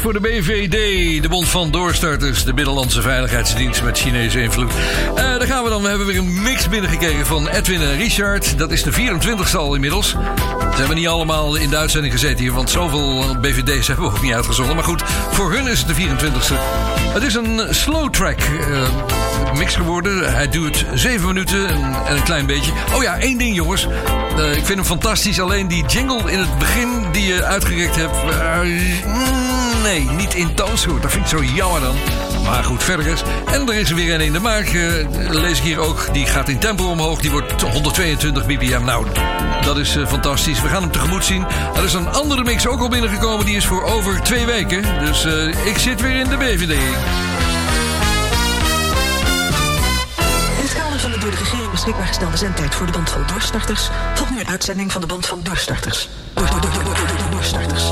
Voor de BVD, de Bond van Doorstarters, de Binnenlandse Veiligheidsdienst met Chinese invloed. Eh, daar gaan we dan. We hebben weer een mix binnengekregen van Edwin en Richard. Dat is de 24ste al inmiddels. Ze hebben niet allemaal in de uitzending gezeten hier, want zoveel BVD's hebben we ook niet uitgezonden. Maar goed, voor hun is het de 24ste. Het is een slow track eh, mix geworden. Hij duurt 7 minuten en, en een klein beetje. Oh ja, één ding jongens. Eh, ik vind hem fantastisch. Alleen die jingle in het begin die je uitgerekt hebt. Nee, niet in toonsoort. Dat vind ik zo jammer dan. Maar goed, verder is. En er is er weer een in de maak. eh, lees ik hier ook. Die gaat in tempo omhoog. Die wordt 122 bpm. Nou, dat is eh, fantastisch. We gaan hem tegemoet zien. Er is een andere mix ook al binnengekomen. Die is voor over twee weken. Dus eh, ik zit weer in de BVD. In het kader van de door de regering beschikbaar gestelde zendtijd voor de band van doorstarters volgt nu een uitzending van de band van doorstarters. Door, door, door, door, door, door, doorstarters.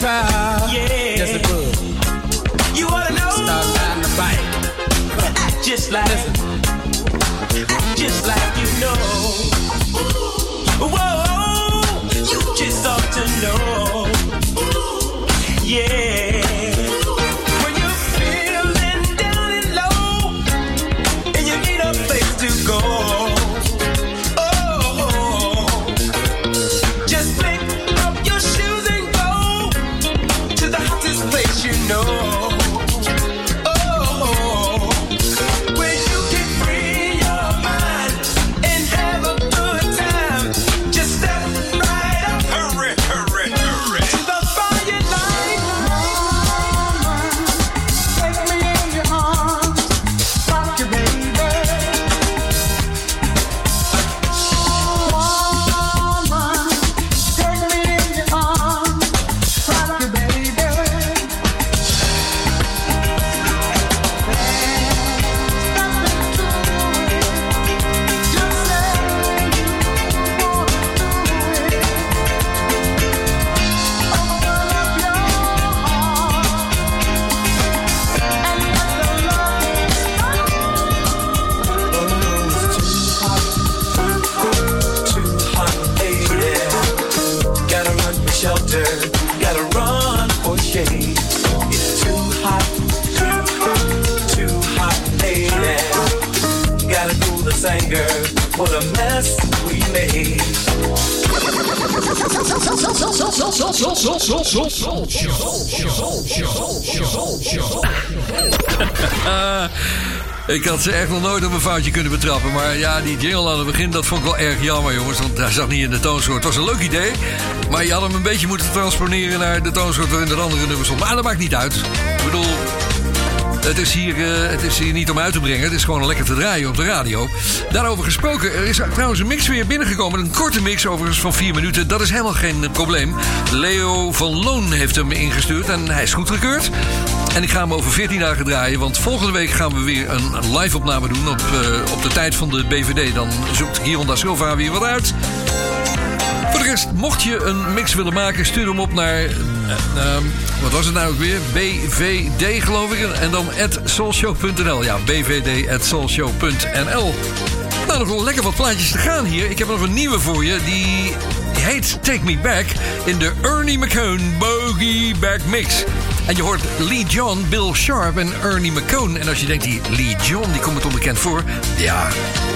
Cheaper. Yeah. Just a bug. You wanna know? Start riding the bike. Just like, act just like Ik had ze echt nog nooit op een foutje kunnen betrappen. Maar ja, die jingle aan het begin, dat vond ik wel erg jammer, jongens. Want hij zat niet in de toonsoort. Het was een leuk idee. Maar je had hem een beetje moeten transponeren naar de toonsoort waarin er andere nummers stond. Maar dat maakt niet uit. Ik bedoel, het is, hier, eh, het is hier niet om uit te brengen. Het is gewoon lekker te draaien op de radio. Daarover gesproken, er is trouwens een mix weer binnengekomen. Een korte mix overigens van vier minuten. Dat is helemaal geen probleem. Leo van Loon heeft hem ingestuurd en hij is goedgekeurd. En ik ga hem over 14 dagen draaien. Want volgende week gaan we weer een live opname doen op, eh, op de tijd van de BVD. Dan zoekt Gironda Silva weer wat uit. Voor de rest, mocht je een mix willen maken, stuur hem op naar. eh, ehm, wat was het nou ook weer? BVD, geloof ik. En dan at soulshow.nl. Ja, BVD at soulshow.nl. Nou, nog wel lekker wat plaatjes te gaan hier. Ik heb nog een nieuwe voor je. Die heet Take Me Back in de Ernie McCone Boogie Back Mix. En je hoort Lee John, Bill Sharp en Ernie McCone. En als je denkt, die Lee John, die komt me toch bekend voor? Ja,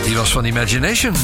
die was van Imagination.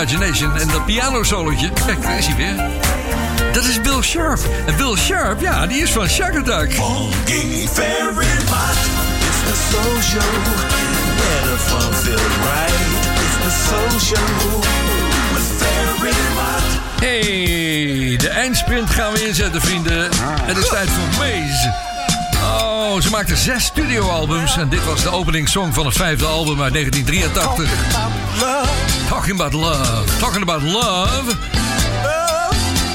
Imagination. En dat pianosolootje, kijk, daar is hij weer. Dat is Bill Sharp. En Bill Sharp, ja, die is van Shack Attack. Funky very much. It's the soul show. Fun right. It's the soul show. With very much. Hey, de eindsprint gaan we inzetten, vrienden. Het is tijd voor Maze. Oh, ze maakte zes studioalbums. En dit was de openingssong van het vijfde album uit 1983. Talking about love. Talking about love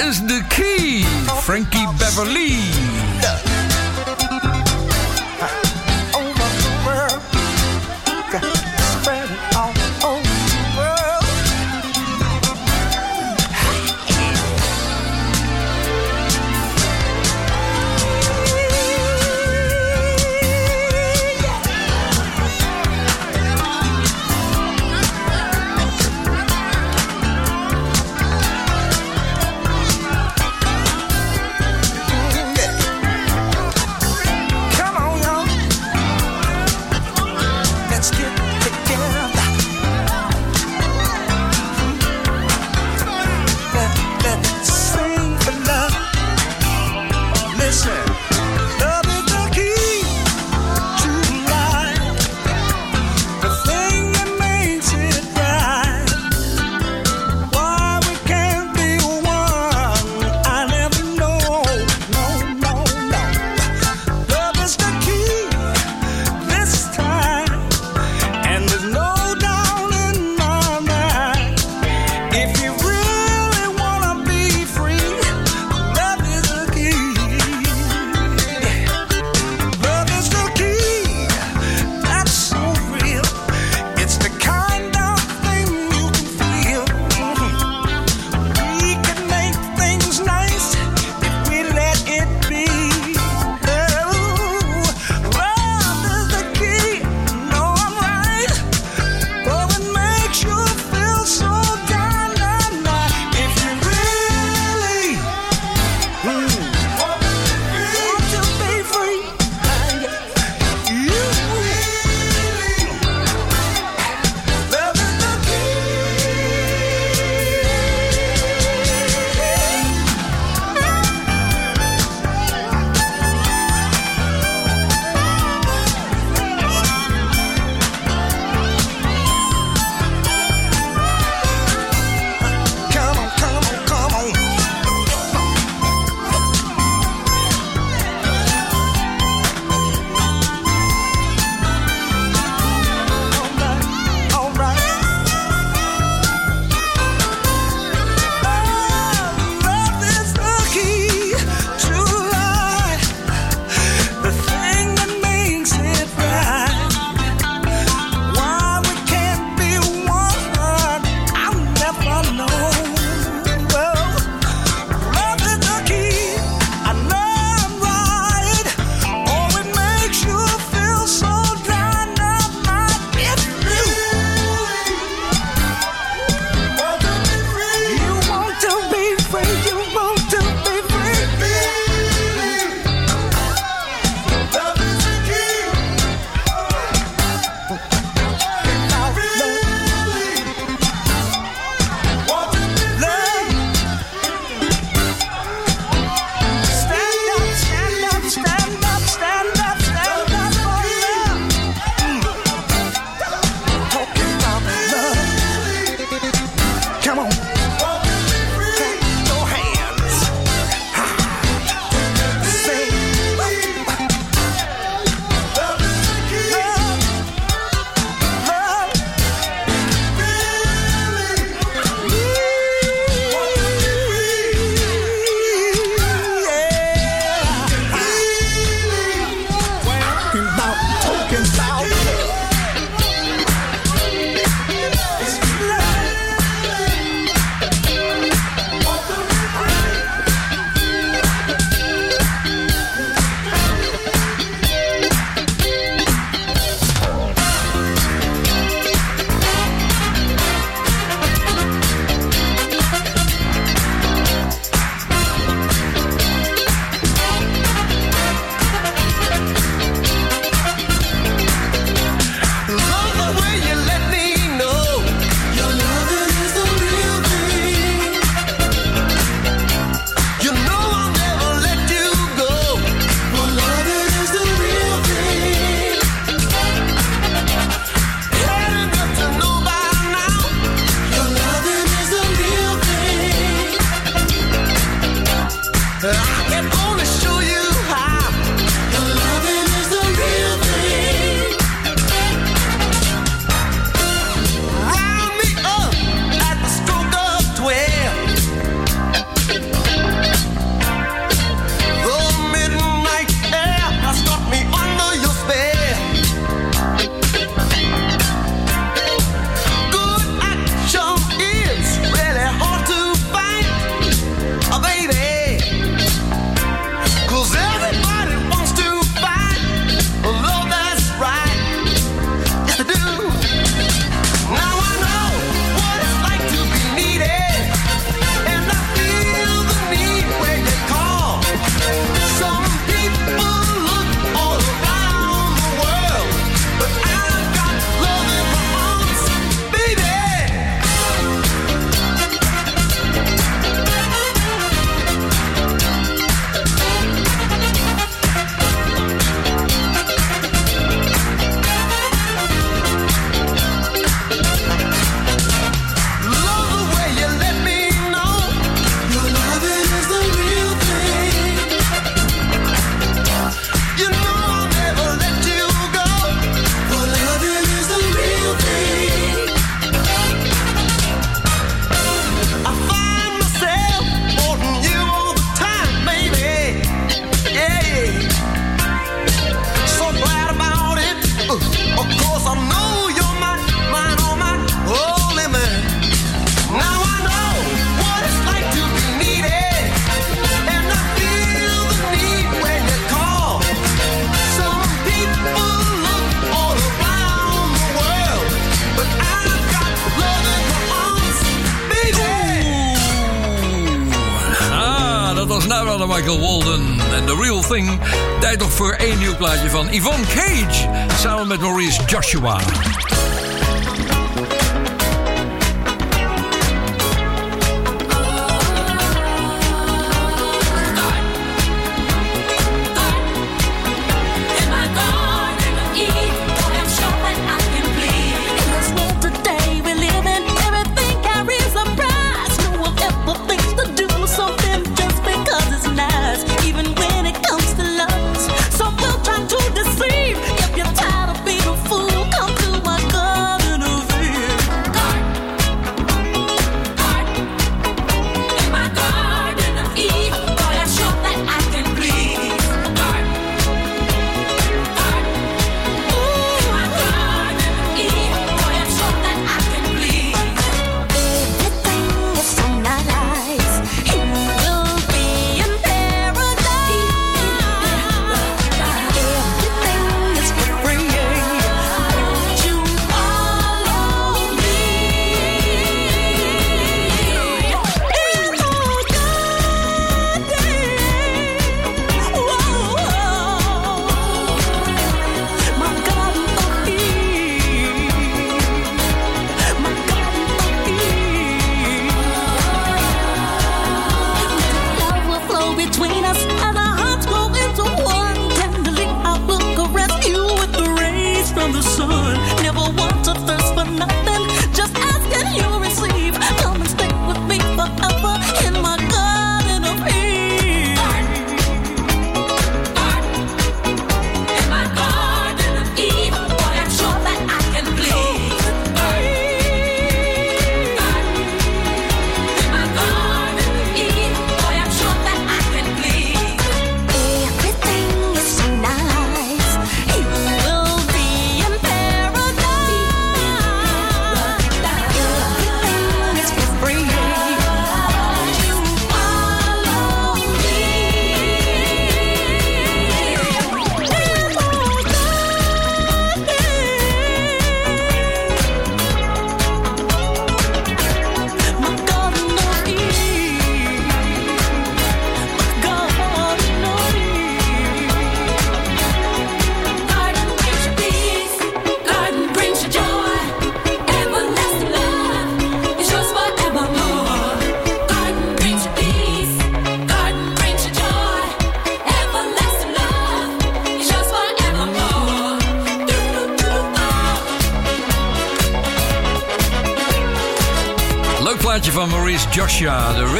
is the key. Frankie Beverly. Van Yvonne Cage. Samen met Maurice Joshua.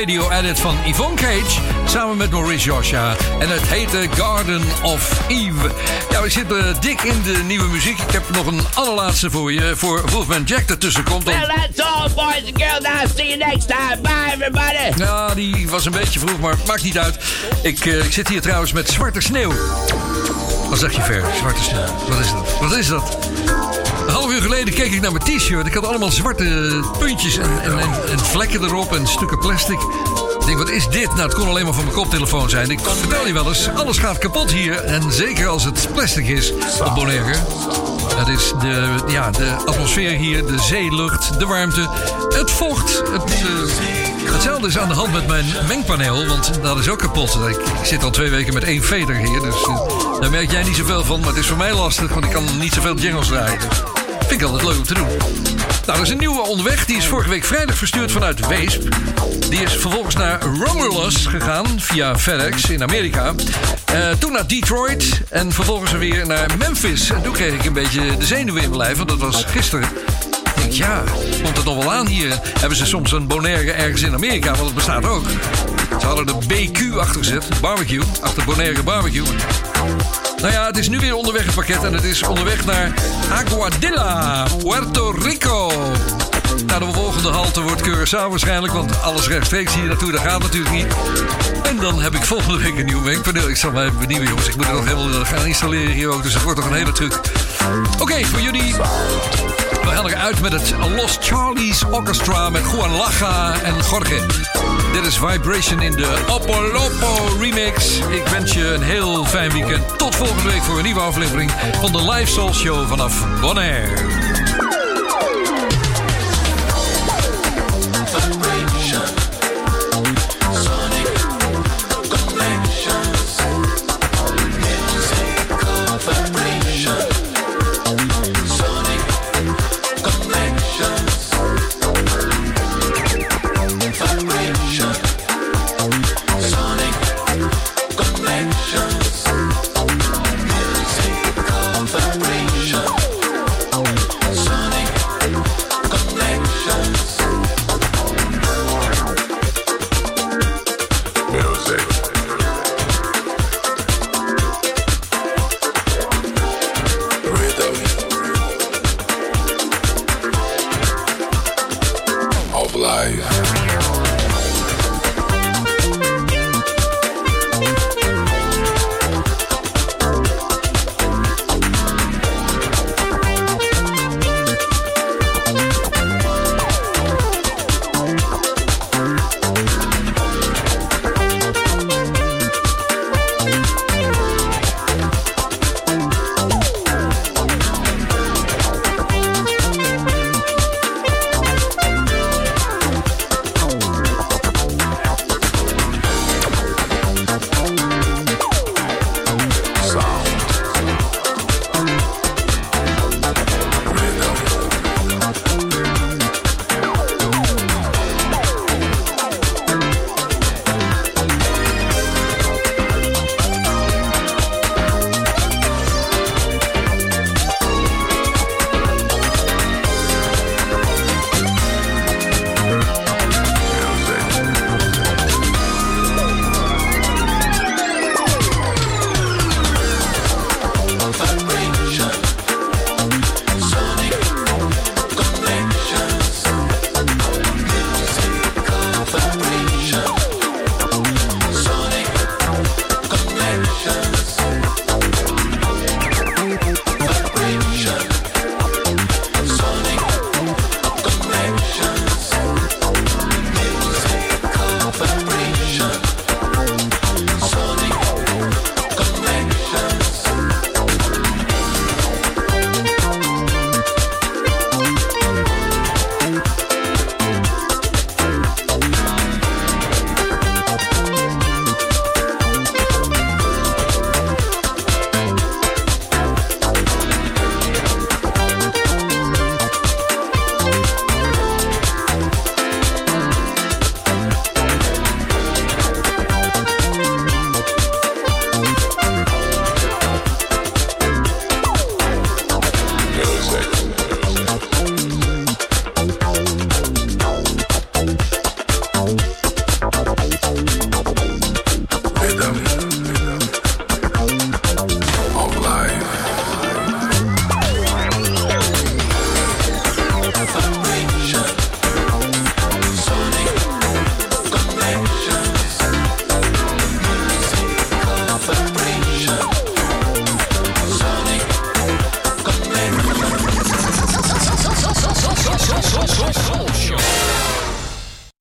Radio-edit van Yvonne Cage. Samen met Maurice Joshua. En het heette Garden of Eve. Ja, we zitten dik in de nieuwe muziek. Ik heb nog een allerlaatste voor je. Voor Wolfman Jack ertussen komt. Well, that's all, boys and girls. Now, see you next time. Bye, everybody. Ja, die was een beetje vroeg, maar maakt niet uit. Ik, eh, ik zit hier trouwens met zwarte sneeuw. Wat zeg je ver? Zwarte sneeuw. Wat is dat? Wat is dat? Half uur geleden keek ik naar mijn t-shirt. Ik had allemaal zwarte puntjes en, en, en, en vlekken erop en stukken plastic. Ik denk, wat is dit? Nou, het kon alleen maar van mijn koptelefoon zijn. Ik vertel je wel eens, alles gaat kapot hier. En zeker als het plastic is op Bonaire. Het is de, ja, de atmosfeer hier, de zeelucht, de warmte, het vocht. Het, eh, hetzelfde is aan de hand met mijn mengpaneel, want dat is ook kapot. Ik, ik zit al twee weken met één veder hier, dus eh, daar merk jij niet zoveel van. Maar het is voor mij lastig, want ik kan niet zoveel jingles draaien. Vind ik altijd leuk om te doen. Nou, er is een nieuwe onderweg. Die is vorige week vrijdag verstuurd vanuit Weesp. Die is vervolgens naar Romulus gegaan via FedEx in Amerika. Eh, toen naar Detroit en vervolgens weer naar Memphis. En toen kreeg ik een beetje de zenuwen in mijn lijf, want dat was gisteren. Ik denk, ja, komt het nog wel aan hier? Hebben ze soms een Bonaire ergens in Amerika? Want het bestaat ook. Ze hadden de BQ achtergezet, barbecue, achter Bonaire barbecue. Nou ja, het is nu weer onderweg het pakket en het is onderweg naar Aguadilla, Puerto Rico. Nou, de volgende halte wordt Curaçao waarschijnlijk, want alles rechtstreeks hier naartoe, dat gaat natuurlijk niet. En dan heb ik volgende week een nieuw mengpaneel. Ik zal mij benieuwen, jongens. Ik moet het nog helemaal gaan installeren hier ook, dus het wordt nog een hele truc. Oké, voor jullie. We gaan eruit met het Los Charlies Orchestra met Juan Laga en Jorge. Dit is Vibration in de Opolopo remix. Ik wens je een heel fijn weekend. Tot volgende week voor een nieuwe aflevering van de Live Soul Show vanaf Bonaire.